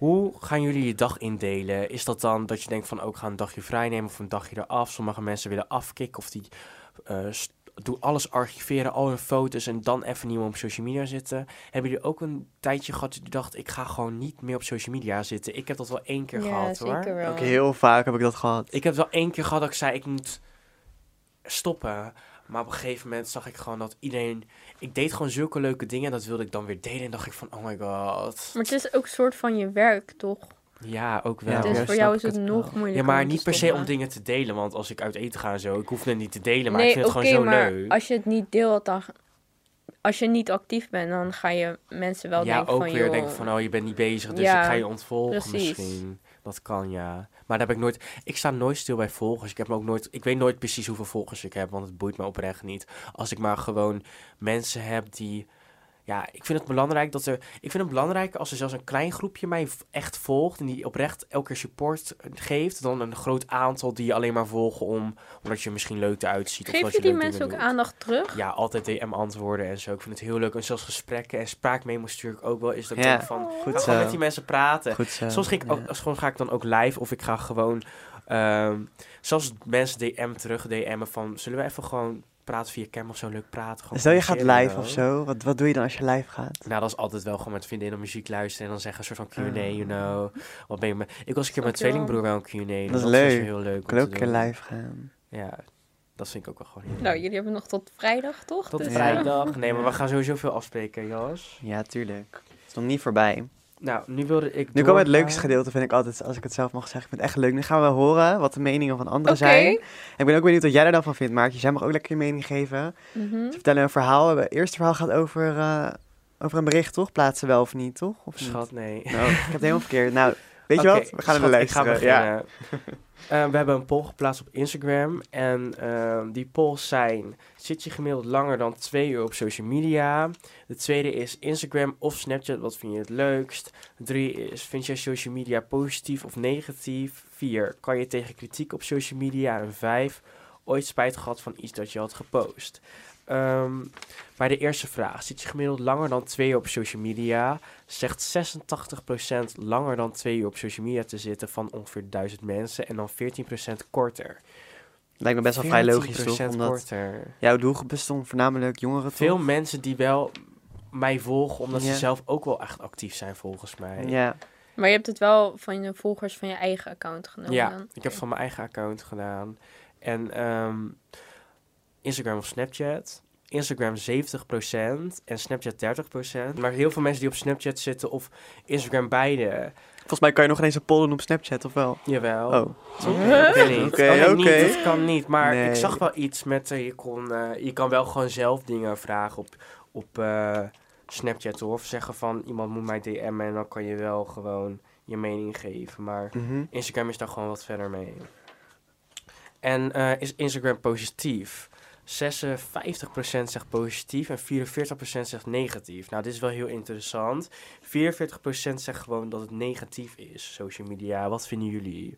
Hoe gaan jullie je dag indelen? Is dat dan dat je denkt van ook ga een dagje vrij nemen of een dagje eraf? Sommige mensen willen afkicken of die eh, st- doen alles archiveren, al hun foto's en dan even niet meer op social media zitten. Hebben jullie ook een tijdje gehad dat je dacht ik ga gewoon niet meer op social media zitten? Ik heb dat wel één keer ja, gehad hoor. zeker wel. Ook heel vaak heb ik dat gehad. Ik heb wel één keer gehad dat ik zei, ik moet stoppen. Maar op een gegeven moment zag ik gewoon dat iedereen... Ik deed gewoon zulke leuke dingen en dat wilde ik dan weer delen. En dacht ik van, oh my god. Maar het is ook een soort van je werk, toch? Ja, ook wel. Ja, dus ja, voor jou is het het nog moeilijker. Ja, maar niet per se om dingen te delen. Want als ik uit eten ga en zo, ik hoef het niet te delen. Maar nee, ik vind het gewoon zo maar leuk. als je het niet deelt, dan... Als je niet actief bent, dan ga je mensen wel ja, denken ook van... weer joh, denken van, oh, je bent niet bezig, dus Ja, ik ga je ontvolgen precies. misschien. Dat kan, ja. Maar daar heb ik nooit... Ik sta nooit stil bij volgers. Ik heb me ook nooit... Ik weet nooit precies hoeveel volgers ik heb, want het boeit me oprecht niet. Als ik maar gewoon mensen heb die... Ja, ik vind het belangrijk dat er... Ik vind het belangrijk als er zelfs een klein groepje mij echt volgt... en die oprecht elke keer support geeft... dan een groot aantal die je alleen maar volgen om... omdat je misschien leuk eruit ziet. of Geef dat je die mensen ook doet. aandacht terug? Ja, altijd DM antwoorden en zo. Ik vind het heel leuk. En zelfs gesprekken en spraakmemo's stuur ik ook wel. Is dat ik Ja. denk van... Goed Ga zo. gewoon met die mensen praten. Goed zo. Soms ga ik, ook, ja. soms ga ik dan ook live of ik ga gewoon... ehm zelfs mensen DM terug DM'en van... Zullen we even gewoon praten via cam of zo? Leuk praten. Gewoon Stel je gaat live of zo, wat, wat doe je dan als je live gaat? Nou, dat is altijd wel gewoon met vriendinnen muziek luisteren en dan zeggen een soort van Q&A, Ah. you know. Wat ben je me... Ik was een keer met je tweelingbroer wel een Q&A. en Dat is was leuk. heel leuk Ik om kan ook een keer live gaan. Ja, dat vind ik ook wel gewoon heel Nou, jullie hebben nog tot vrijdag, toch? Tot Dus, Ja. vrijdag. Nee, maar we gaan sowieso veel afspreken, Jas. Ja, tuurlijk. Het is nog niet voorbij. Nou, nu wilde ik Nu komen we het leukste gedeelte, vind ik altijd, als ik het zelf mag zeggen. Ik vind het echt leuk. Nu gaan we horen wat de meningen van anderen zijn. En ik ben ook benieuwd wat jij er dan van vindt, Maartje. Jij mag ook lekker je mening geven. Mhm. Ze vertellen een verhaal. Het eerste verhaal gaat over, eh, over een bericht, toch? Plaatsen wel of niet, toch? Of niet? Schat, nee. Nou, ik heb het helemaal verkeerd. Nou, weet je wat? We gaan ik ga luisteren. Ja. Eh, we hebben een poll geplaatst op Instagram. En ehm, die polls zijn... Zit je gemiddeld langer dan twee uur op social media? De tweede is Instagram of Snapchat. Wat vind je het leukst? Drie is... Vind jij social media positief of negatief? Vier. Kan je tegen kritiek op social media? En vijf. Ooit spijt gehad van iets dat je had gepost? Ehm, bij de eerste vraag. Zit je gemiddeld langer dan twee uur op social media? Zegt 86% langer dan twee uur op social media te zitten van ongeveer 1000 mensen. En dan 14% korter. Lijkt me best wel vrij logisch, 14% toch? Omdat korter. jouw doelgroep bestond voornamelijk jongeren, Veel toch? mensen die wel mij volgen, omdat Ja. ze zelf ook wel echt actief zijn volgens mij. Ja. Maar je hebt het wel van je volgers van je eigen account genomen Ja, dan? ik heb het van mijn eigen account gedaan. En ehm, Instagram of Snapchat. Instagram 70% en Snapchat 30%. Maar heel veel mensen die op Snapchat zitten of Instagram beide. Volgens mij kan je nog ineens een poll doen op Snapchat, of wel? Jawel. Oh. Oké, oké. niet. Dat kan niet. Maar Nee. ik zag wel iets met... eh, je, kon, eh, je kan wel gewoon zelf dingen vragen op, op eh, Snapchat. Hoor. Of zeggen van iemand moet mij DM'en en dan kan je wel gewoon je mening geven. Maar Mhm. Instagram is daar gewoon wat verder mee. En eh, is Instagram positief? 56% zegt positief en 44% zegt negatief. Nou, dit is wel heel interessant. 44% zegt gewoon dat het negatief is, social media. Wat vinden jullie?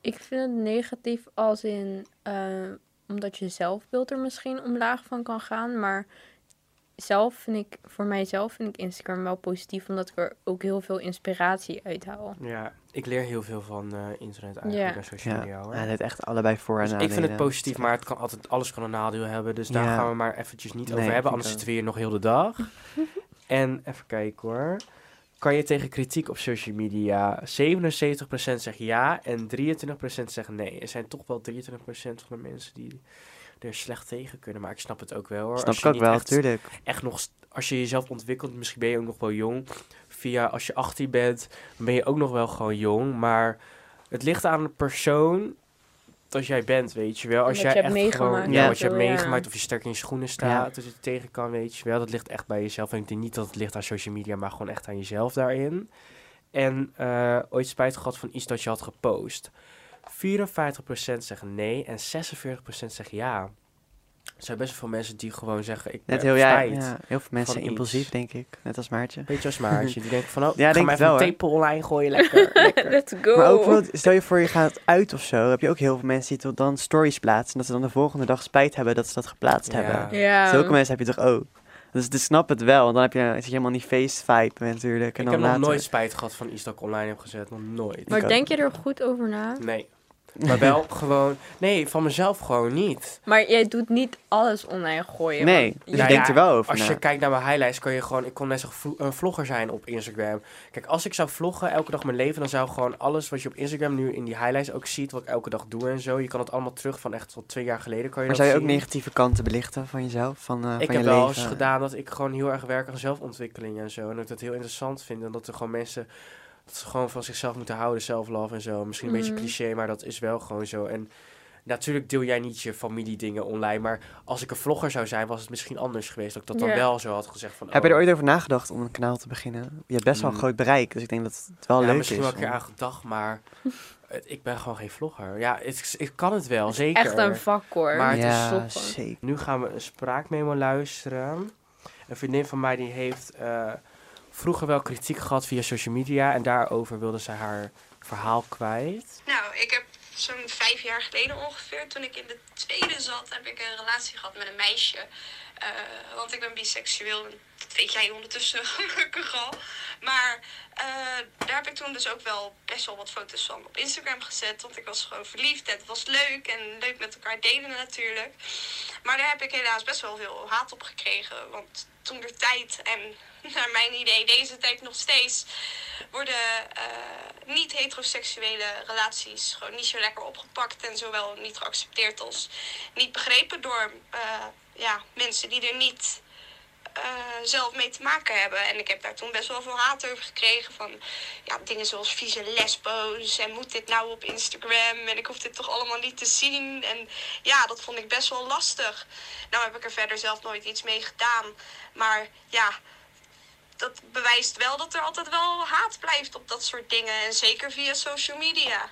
Ik vind het negatief als in... eh, omdat je zelfbeeld er misschien omlaag van kan gaan. Maar zelf vind ik... Voor mijzelf vind ik Instagram wel positief. Omdat ik er ook heel veel inspiratie uit haal. Ja, ik leer heel veel van eh, internet eigenlijk Ja. en social Ja, media. Hoor. ja, het heeft echt allebei voor en Dus ik vind het nadelen. positief, maar het kan altijd, alles kan een nadeel hebben. Dus daar Ja. gaan we maar eventjes niet Nee, over hebben. Anders zitten we hier nog heel de dag. en even kijken hoor. Kan je tegen kritiek op social media? 77% zegt ja en 23% zegt nee. Er zijn toch wel 23% van de mensen die er slecht tegen kunnen. Maar ik snap het ook wel hoor. Snap Als ik ook wel, echt, tuurlijk. echt nog, als je jezelf ontwikkelt, misschien ben je ook nog wel jong. Via als je 18 bent, dan ben je ook nog wel gewoon jong. Maar het ligt aan de persoon dat jij bent, weet je wel. Als Wat jij je hebt echt gewoon, meegemaakt ja, en wat je hebt ja. meegemaakt, of je sterk in je schoenen staat, dus je het tegen kan, weet je wel. Dat ligt echt bij jezelf. En ik denk niet dat het ligt aan social media, maar gewoon echt aan jezelf daarin. En eh, ooit spijt gehad van iets dat je had gepost. 54% zeggen nee en 46% zeggen ja. Er zijn best wel veel mensen die gewoon zeggen, ik Net heb heel, ja, heel veel mensen impulsief, iets. denk ik. Net als Maartje. Beetje als Maartje, die denkt van, oh, Ja, denk ga maar even een tape online gooien, lekker. lekker. Let's go! Maar ook stel je voor je gaat uit of zo, heb je ook heel veel mensen die tot dan stories plaatsen. En dat ze dan de volgende dag spijt hebben dat ze dat geplaatst Ja. hebben. Ja. Zulke mensen heb je toch ook? Dus, dus snap het wel, want dan heb je, zit je helemaal in die face vibe natuurlijk. En ik dan heb nog nooit spijt gehad van iets dat ik online heb gezet. Nog nooit. Maar Ik ook. denk je er goed over na? Nee. Maar wel gewoon... Nee, van mezelf gewoon niet. Maar jij doet niet alles online gooien. Nee, want dus je- je denkt ja, er wel over Als na. je kijkt naar mijn highlights, kan je gewoon... Ik kon net zo vlo- een vlogger zijn op Instagram. Kijk, als ik zou vloggen elke dag mijn leven... dan zou gewoon alles wat je op Instagram nu in die highlights ook ziet... wat ik elke dag doe en zo... je kan het allemaal terug van echt tot twee jaar geleden kan je Maar dat zou je ook zien. negatieve kanten belichten van jezelf? Van, eh, Ik van heb je wel leven? eens gedaan dat ik gewoon heel erg werk aan zelfontwikkeling en zo. En dat ik dat heel interessant vind. En dat er gewoon mensen... Dat ze gewoon van zichzelf moeten houden, self-love en zo. Misschien een beetje Mhm. cliché, maar dat is wel gewoon zo. En natuurlijk deel jij niet je familiedingen online. Maar als ik een vlogger zou zijn, was het misschien anders geweest. Dat ik dat dan wel zo had gezegd van... Heb je er oh, ooit over nagedacht om een kanaal te beginnen? Je hebt best wel een Mm. groot bereik, dus ik denk dat het wel ja, leuk misschien is. wel een keer aan gedacht, maar... ik ben gewoon geen vlogger. Ja, het, ik kan het wel, zeker. Echt een vak hoor. Maar het is ja, vloggen. zeker. Nu gaan we een spraakmemo luisteren. Een vriendin van mij die heeft eh, vroeger wel kritiek gehad via social media. En daarover wilde ze haar verhaal kwijt. Nou, ik heb zo'n vijf jaar geleden ongeveer, toen ik in de tweede zat, heb ik een relatie gehad met een meisje. Eh, want ik ben biseksueel, dat weet jij ondertussen gelukkig al. Maar eh, daar heb ik toen dus ook wel best wel wat foto's van op Instagram gezet. Want ik was gewoon verliefd en het was leuk en leuk met elkaar delen natuurlijk. Maar daar heb ik helaas best wel veel haat op gekregen. Want toen de tijd en naar mijn idee deze tijd nog steeds worden eh, niet-heteroseksuele relaties gewoon niet zo lekker opgepakt en zowel niet geaccepteerd als niet begrepen door eh, ja, mensen die er niet eh, zelf mee te maken hebben. En ik heb daar toen best wel veel haat over gekregen van ja, dingen zoals vieze lesbo's en moet dit nou op Instagram en ik hoef dit toch allemaal niet te zien. En ja, dat vond ik best wel lastig. Nou heb ik er verder zelf nooit iets mee gedaan, maar ja, dat bewijst wel dat er altijd wel haat blijft op dat soort dingen. En zeker via social media.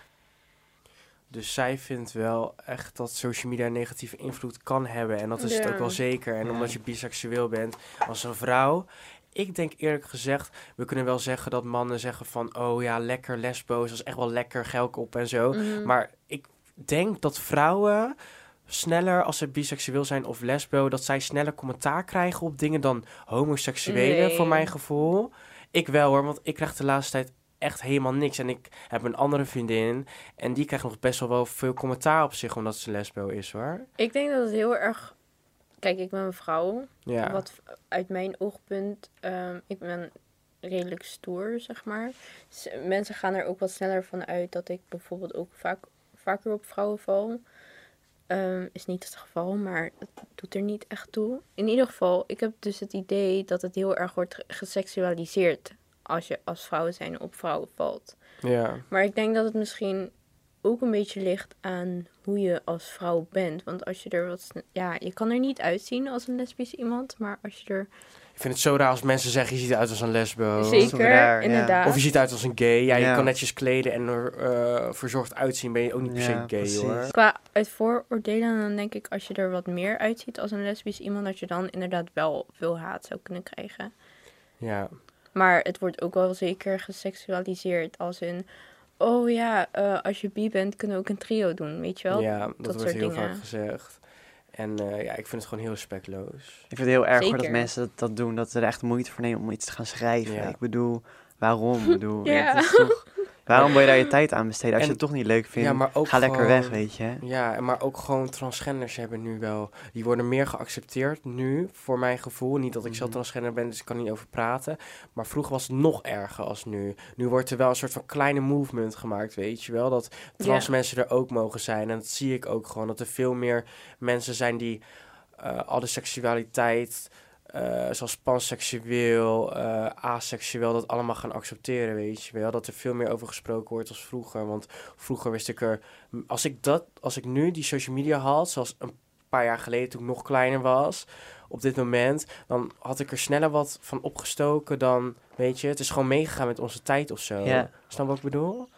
Dus zij vindt wel echt dat social media een negatieve invloed kan hebben. En dat is het ook wel zeker. En Ja. omdat je biseksueel bent als een vrouw. Ik denk eerlijk gezegd, we kunnen wel zeggen dat mannen zeggen van... Oh ja, lekker lesbo's, dat is echt wel lekker, gelk op en zo. Mhm. Maar ik denk dat vrouwen sneller, als ze biseksueel zijn of lesbo... dat zij sneller commentaar krijgen op dingen dan homoseksuelen, Nee. voor mijn gevoel. Ik wel hoor, want ik krijg de laatste tijd echt helemaal niks. En ik heb een andere vriendin en die krijgt nog best wel, wel veel commentaar op zich... omdat ze lesbo is hoor. Ik denk dat het heel erg... Kijk, ik ben een vrouw. Ja. Wat uit mijn oogpunt... ehm, ik ben redelijk stoer, zeg maar. Mensen gaan er ook wat sneller van uit dat ik bijvoorbeeld ook vaak, vaker op vrouwen val. Ehm, is niet het geval, maar het doet er niet echt toe. In ieder geval, ik heb dus het idee dat het heel erg wordt ge- geseksualiseerd als je als vrouw zijn op vrouwen valt. ja. Maar ik denk dat het misschien ook een beetje ligt aan hoe je als vrouw bent. Want als je er wat... Ja, je kan er niet uitzien als een lesbisch iemand. Maar als je er... Ik vind het zo raar als mensen zeggen je ziet eruit als een lesbo. Zeker, raar, ja. inderdaad. Of je ziet uit als een gay. Ja, je Ja. kan netjes kleden en er eh, verzorgd uitzien. Ben je ook niet per se Ja, gay precies. hoor. Qua uit vooroordelen, dan denk ik als je er wat meer uitziet als een lesbisch iemand, dat je dan inderdaad wel veel haat zou kunnen krijgen. Ja. Maar het wordt ook wel zeker geseksualiseerd als in oh ja, eh, als je bi bent, kunnen we ook een trio doen, weet je wel? Ja, dat, dat wordt heel dingen. vaak gezegd. En eh, ja, ik vind het gewoon heel respectloos. Ik vind het heel erg hoor dat Zeker. mensen dat, dat doen, dat ze er echt moeite voor nemen om iets te gaan schrijven. Ja. Ik bedoel, waarom? Ik bedoel, ja, Ja. het is toch, waarom wil je daar je tijd aan besteden? Als je het toch niet leuk vindt, ja, maar ook ga lekker weg, weet je. Ja, maar ook gewoon transgenders hebben nu wel... Die worden meer geaccepteerd nu, voor mijn gevoel. Niet dat ik zelf Mhm. transgender ben, dus ik kan niet over praten. Maar vroeger was het nog erger als nu. Nu wordt er wel een soort van kleine movement gemaakt, weet je wel? Dat trans mensen er ook mogen zijn. En dat zie ik ook gewoon. Dat er veel meer mensen zijn die eh alle seksualiteit... eh, zoals panseksueel, eh aseksueel, dat allemaal gaan accepteren, weet je wel. Dat er veel meer over gesproken wordt als vroeger. Want vroeger wist ik er... Als ik, dat, als ik nu die social media had, zoals een paar jaar geleden toen ik nog kleiner was... Op dit moment, dan had ik er sneller wat van opgestoken dan, weet je, het is gewoon meegegaan met onze tijd of zo. Ja. Snap wat ik bedoel?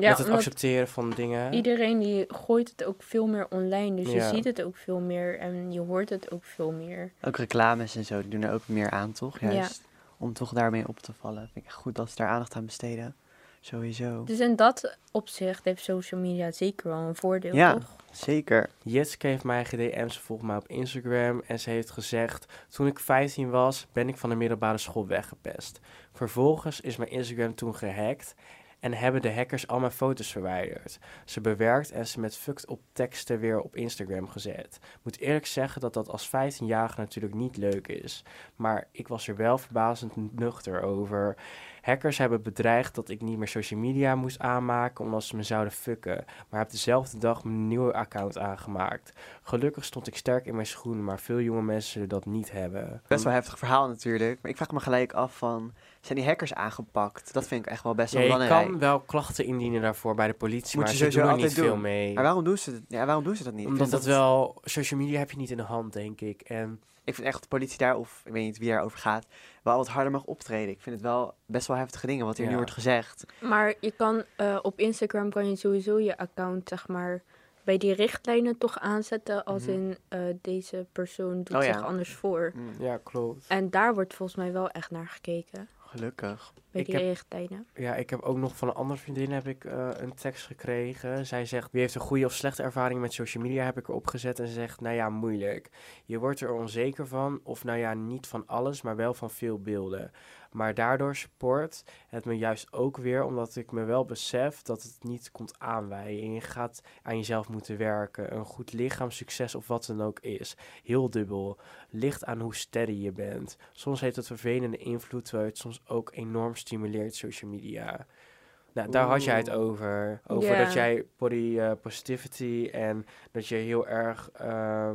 Ja, met het accepteren van dingen. iedereen die gooit het ook veel meer online. Dus Ja. je ziet het ook veel meer en je hoort het ook veel meer. Ook reclames en zo, die doen er ook meer aan, toch? Ja. Juist om toch daarmee op te vallen. Vind ik goed dat ze daar aandacht aan besteden. Sowieso. Dus in dat opzicht heeft social media zeker wel een voordeel, Ja. toch? Zeker. Jitske heeft mij gedm'd, ze volgt mij op Instagram en ze heeft gezegd... Toen ik 15 was, ben ik van de middelbare school weggepest. Vervolgens is mijn Instagram toen gehackt en hebben de hackers al mijn foto's verwijderd. Ze bewerkt en ze met fucked op teksten weer op Instagram gezet. Moet eerlijk zeggen dat dat als 15-jarige natuurlijk niet leuk is. Maar ik was er wel verbazend nuchter over. Hackers hebben bedreigd dat ik niet meer social media moest aanmaken omdat ze me zouden fucken. Maar heb dezelfde dag mijn nieuwe account aangemaakt. Gelukkig stond ik sterk in mijn schoenen, maar veel jonge mensen dat niet hebben. Best wel heftig verhaal natuurlijk. Maar ik vraag me gelijk af van, zijn die hackers aangepakt? Dat vind ik echt wel best Ja, wel je belangrijk. kan wel klachten indienen daarvoor bij de politie, Moet maar je ze doen er niet altijd veel mee. Maar waarom doen ze het? Ja, waarom doen ze dat niet? Ik Omdat vind dat wel, social media heb je niet in de hand, denk ik. En Ik vind echt dat de politie daar, of ik weet niet wie daarover gaat, wel wat harder mag optreden. Ik vind het wel best wel heftige dingen wat hier Ja. nu wordt gezegd. Maar je kan eh, op Instagram kan je sowieso je account, zeg maar, bij die richtlijnen toch aanzetten als Mhm. in eh, deze persoon doet Oh ja. zich anders voor. Mm, ja, klopt. En daar wordt volgens mij wel echt naar gekeken, gelukkig. bij Ik die. Ja, ik heb ook nog van een andere vriendin heb ik, eh, een tekst gekregen. Zij zegt, wie heeft een goede of slechte ervaring met social media, heb ik erop gezet. En ze zegt, nou ja, moeilijk. Je wordt er onzeker van, of nou ja, niet van alles, maar wel van veel beelden. Maar daardoor support het me juist ook weer, omdat ik me wel besef dat het niet komt aanwijden. En je gaat aan jezelf moeten werken. Een goed lichaam, succes of wat dan ook is. Heel dubbel. Ligt aan hoe steady je bent. Soms heeft het vervelende invloed, terwijl het soms ook enorm stimuleert, social media. Nou, daar had jij het over. Over dat jij body eh, positivity en dat je heel erg... eh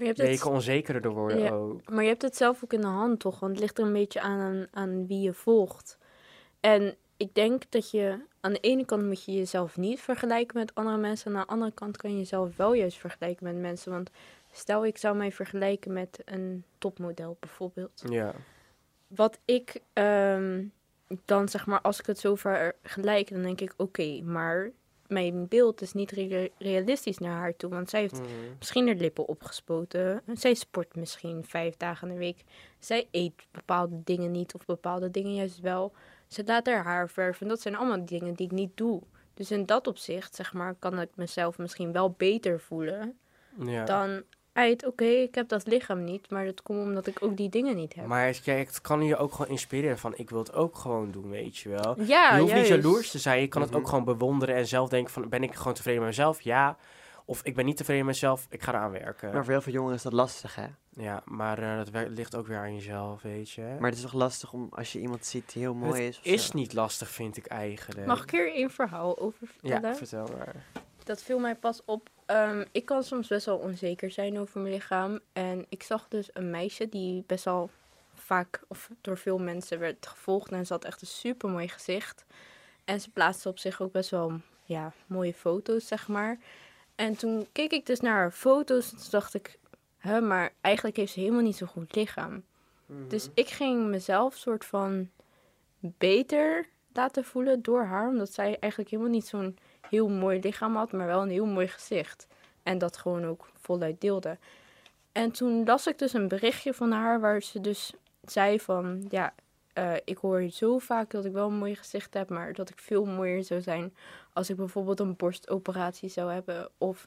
je hebt het onzekerder door worden Ja. ook. Maar je hebt het zelf ook in de hand, toch? Want het ligt er een beetje aan, aan, wie je volgt. En ik denk dat je... Aan de ene kant moet je jezelf niet vergelijken met andere mensen. Aan de andere kant kan je jezelf wel juist vergelijken met mensen. Want stel, ik zou mij vergelijken met een topmodel bijvoorbeeld. Ja. Wat ik ehm, dan zeg maar, als ik het zo vergelijk, dan denk ik, oké, maar mijn beeld is niet rea- realistisch naar haar toe. Want zij heeft Mhm. misschien haar lippen opgespoten. Zij sport misschien vijf dagen in de week. Zij eet bepaalde dingen niet of bepaalde dingen juist wel. Ze laat haar haar verven. Dat zijn allemaal dingen die ik niet doe. Dus in dat opzicht, zeg maar, kan ik mezelf misschien wel beter voelen ja. dan uit, oké, ik heb dat lichaam niet, maar dat komt omdat ik ook die dingen niet heb. Maar het, kijk, het kan je ook gewoon inspireren van ik wil het ook gewoon doen, weet je wel. ja, je hoeft niet jaloers te zijn, je kan het Mhm. ook gewoon bewonderen en zelf denken van ben ik gewoon tevreden met mezelf? Ja. Of ik ben niet tevreden met mezelf, ik ga eraan werken. Maar voor heel veel jongeren is dat lastig, hè? Ja, maar eh, dat ligt ook weer aan jezelf, weet je. Maar het is toch lastig om als je iemand ziet die heel mooi is. het is zo. niet lastig, vind ik eigenlijk. Mag ik hier een verhaal over vertellen? Ja, vertel maar. Dat viel mij pas op. Ehm, ik kan soms best wel onzeker zijn over mijn lichaam. En ik zag dus een meisje die best wel vaak of door veel mensen werd gevolgd. En ze had echt een super mooi gezicht. En ze plaatste op zich ook best wel ja, mooie foto's, zeg maar. En toen keek ik dus naar haar foto's. En toen dacht ik, hè, maar eigenlijk heeft ze helemaal niet zo'n goed lichaam. Dus ik ging mezelf soort van beter laten voelen door haar. Omdat zij eigenlijk helemaal niet zo'n heel mooi lichaam had, maar wel een heel mooi gezicht. En dat gewoon ook voluit deelde. En toen las ik dus een berichtje van haar waar ze dus zei van, ja, eh, ik hoor zo vaak dat ik wel een mooi gezicht heb, maar dat ik veel mooier zou zijn als ik bijvoorbeeld een borstoperatie zou hebben. Of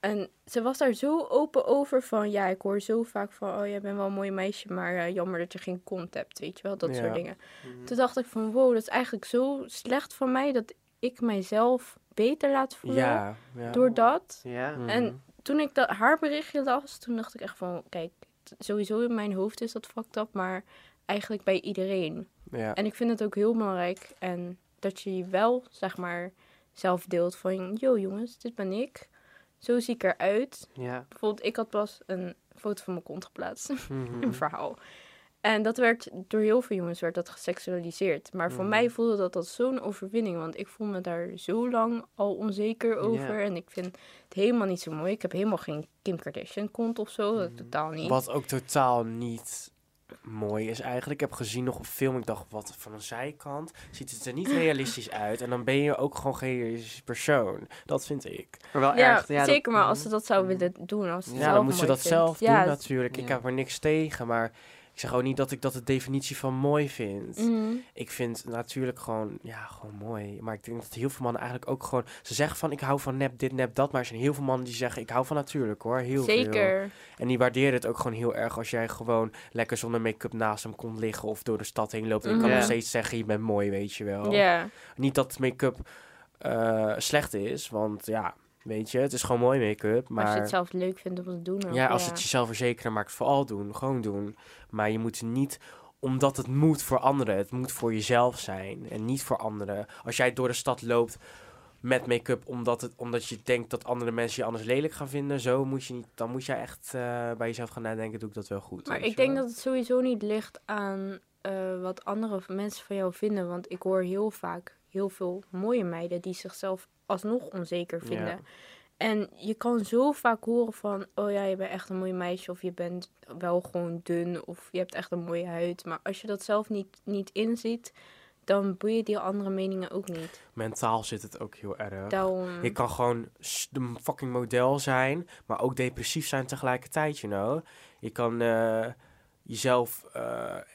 en ze was daar zo open over van, ja, ik hoor zo vaak van, oh, jij bent wel een mooi meisje, maar eh, jammer dat je geen kont hebt, weet je wel, dat Ja. soort dingen. Mhm. Toen dacht ik van, wow, dat is eigenlijk zo slecht van mij dat ik mijzelf beter laat voelen Ja, ja. door dat. Ja. Mhm. En toen ik dat, haar berichtje las, toen dacht ik echt van, kijk, sowieso in mijn hoofd is dat fucked up, maar eigenlijk bij iedereen. ja. En ik vind het ook heel belangrijk en dat je je wel, zeg maar, zelf deelt van, yo jongens, dit ben ik. Zo zie ik eruit. Ja. Bijvoorbeeld, ik had pas een foto van mijn kont geplaatst. Mhm. een verhaal. En dat werd door heel veel jongens werd dat geseksualiseerd. Maar voor Mhm. mij voelde dat dat zo'n overwinning. Want ik voel me daar zo lang al onzeker over. En ik vind het helemaal niet zo mooi. Ik heb helemaal geen Kim Kardashian kont of zo. Dat Mhm. totaal niet. Wat ook totaal niet mooi is eigenlijk. Ik heb gezien nog op film, ik dacht, wat van een zijkant ziet het er niet realistisch uit. En dan ben je ook gewoon geen realistisch persoon. Dat vind ik. Maar wel ja, erg. Ja, dat- zeker maar als ze dat zou willen doen. Als ze Ja, zelf dan moet ze dat vindt. zelf ja, doen natuurlijk. Ik heb er niks tegen, maar ik zeg ook niet dat ik dat de definitie van mooi vind. mhm. Ik vind natuurlijk gewoon, ja, gewoon mooi. Maar ik denk dat heel veel mannen eigenlijk ook gewoon... Ze zeggen van, ik hou van nep dit, nep dat. Maar er zijn heel veel mannen die zeggen, ik hou van natuurlijk hoor. Heel veel. Zeker. En die waarderen het ook gewoon heel erg als jij gewoon lekker zonder make-up naast hem komt liggen of door de stad heen loopt. En je kan Mhm. nog steeds zeggen, je bent mooi, weet je wel. Ja. Niet dat make-up eh, slecht is, want ja, weet je, het is gewoon mooi make-up. Maar als je het zelf leuk vindt om te doen. ja, als het jezelf verzekerder maakt, vooral doen, gewoon doen. Maar je moet niet omdat het moet voor anderen. Het moet voor jezelf zijn en niet voor anderen. Als jij door de stad loopt met make-up omdat, het, omdat je denkt dat andere mensen je anders lelijk gaan vinden, zo moet je niet, dan moet jij echt eh, bij jezelf gaan nadenken, doe ik dat wel goed. Maar ik denk wel? dat het sowieso niet ligt aan eh, wat andere mensen van jou vinden. Want ik hoor heel vaak heel veel mooie meiden die zichzelf alsnog onzeker vinden. Ja. En je kan zo vaak horen van, oh ja, je bent echt een mooi meisje. Of je bent wel gewoon dun. Of je hebt echt een mooie huid. Maar als je dat zelf niet, niet inziet, dan boeien die andere meningen ook niet. Mentaal zit het ook heel erg. Daarom... Je kan gewoon de fucking model zijn, maar ook depressief zijn tegelijkertijd, you know. Je kan eh, jezelf eh,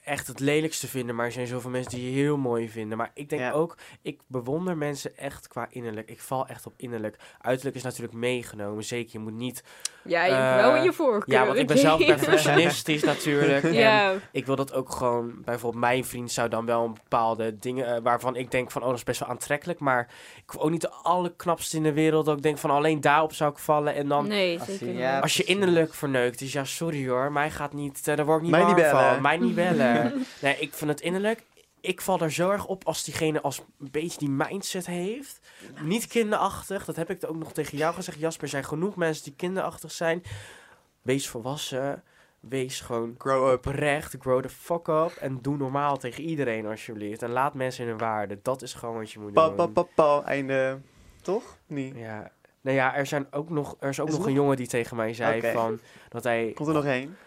echt het lelijkste vinden, maar er zijn zoveel mensen die je heel mooi vinden. Maar ik denk Ja. ook, ik bewonder mensen echt qua innerlijk. Ik val echt op innerlijk. Uiterlijk is natuurlijk meegenomen, zeker. Je moet niet... ja, je eh, wel in je voorkeur. Ja, want ik ben zelf perfectionistisch natuurlijk. En Ja, ik wil dat ook gewoon, bijvoorbeeld mijn vriend zou dan wel een bepaalde dingen eh, waarvan ik denk van, oh, dat is best wel aantrekkelijk. Maar ik wil ook niet de allerknapste in de wereld. Dat ik denk van, alleen daarop zou ik vallen. En dan, nee, Als zeker je- niet. ja, als je innerlijk verneukt is, ja, sorry hoor, mij gaat niet, eh, daar word ik niet Mij niet bellen. van. Mij niet bellen. nee, ik vind het innerlijk, ik val er zo erg op als diegene als een beetje die mindset heeft. Niet kinderachtig, dat heb ik ook nog tegen jou gezegd. Jasper, er zijn genoeg mensen die kinderachtig zijn. Wees volwassen. Wees gewoon Grow up. oprecht, grow the fuck up en doe normaal tegen iedereen alsjeblieft. En laat mensen in hun waarde. Dat is gewoon wat je moet Pa, doen. pa, pa, pa. Einde. Toch? Niet. Ja. Nou ja, er, zijn ook nog, er is ook Is nog een jongen die tegen mij zei van dat hij, Komt er nog één?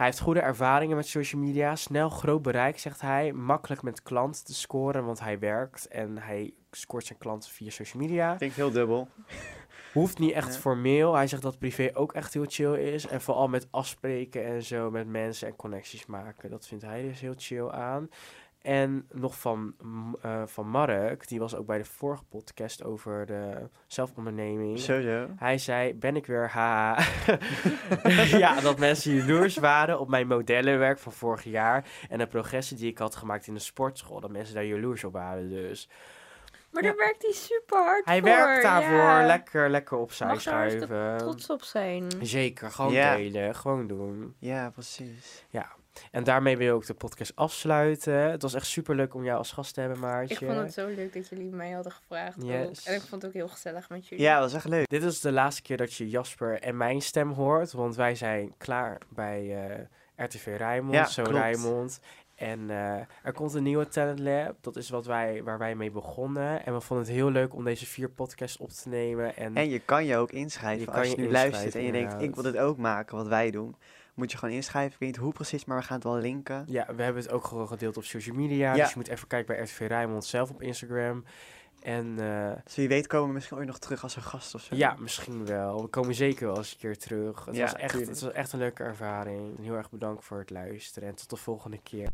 Hij heeft goede ervaringen met social media, snel groot bereik, zegt hij, makkelijk met klanten te scoren, want hij werkt en hij scoort zijn klanten via social media. Ik denk heel dubbel. Hoeft niet echt Ja. formeel. Hij zegt dat privé ook echt heel chill is. En vooral met afspreken en zo met mensen en connecties maken. Dat vindt hij dus heel chill aan. En nog van, eh, van Mark, die was ook bij de vorige podcast over de zelfonderneming. Sowieso. Hij zei, ben ik weer, haha. ja, dat mensen jaloers waren op mijn modellenwerk van vorig jaar. En de progressie die ik had gemaakt in de sportschool. Dat mensen daar jaloers op waren dus. Maar Ja. daar werkt hij super hard Hij voor. werkt daarvoor ja. lekker, lekker opzij Mag schuiven. trots op zijn. Zeker, gewoon Ja. delen, gewoon doen. Ja, precies. En daarmee wil ik ook de podcast afsluiten. Het was echt super leuk om jou als gast te hebben, Maartje. Ik vond het zo leuk dat jullie mij hadden gevraagd. Yes. En ik vond het ook heel gezellig met jullie. Ja, dat was echt leuk. Dit is de laatste keer dat je Jasper en mijn stem hoort, want wij zijn klaar bij eh, RTV Rijnmond, Ja, Zo klopt. Rijnmond. En eh, er komt een nieuwe Talent Lab. Dat is wat wij, waar wij mee begonnen. En we vonden het heel leuk om deze vier podcasts op te nemen. En, En je kan je ook inschrijven. Je kan als je je nu inschrijven, luistert en je denkt, ik wil dit ook maken, wat wij doen. Moet je gewoon inschrijven. Ik weet niet hoe precies, maar we gaan het wel linken. ja, we hebben het ook gewoon gedeeld op social media. Ja. Dus je moet even kijken bij RTV Rijnmond zelf op Instagram. En eh, Dus wie weet komen we misschien ooit nog terug als een gast of zo. ja, misschien wel. We komen zeker wel eens een keer terug. Het, Ja, was, echt, tuurlijk. het was echt een leuke ervaring. Heel erg bedankt voor het luisteren en tot de volgende keer.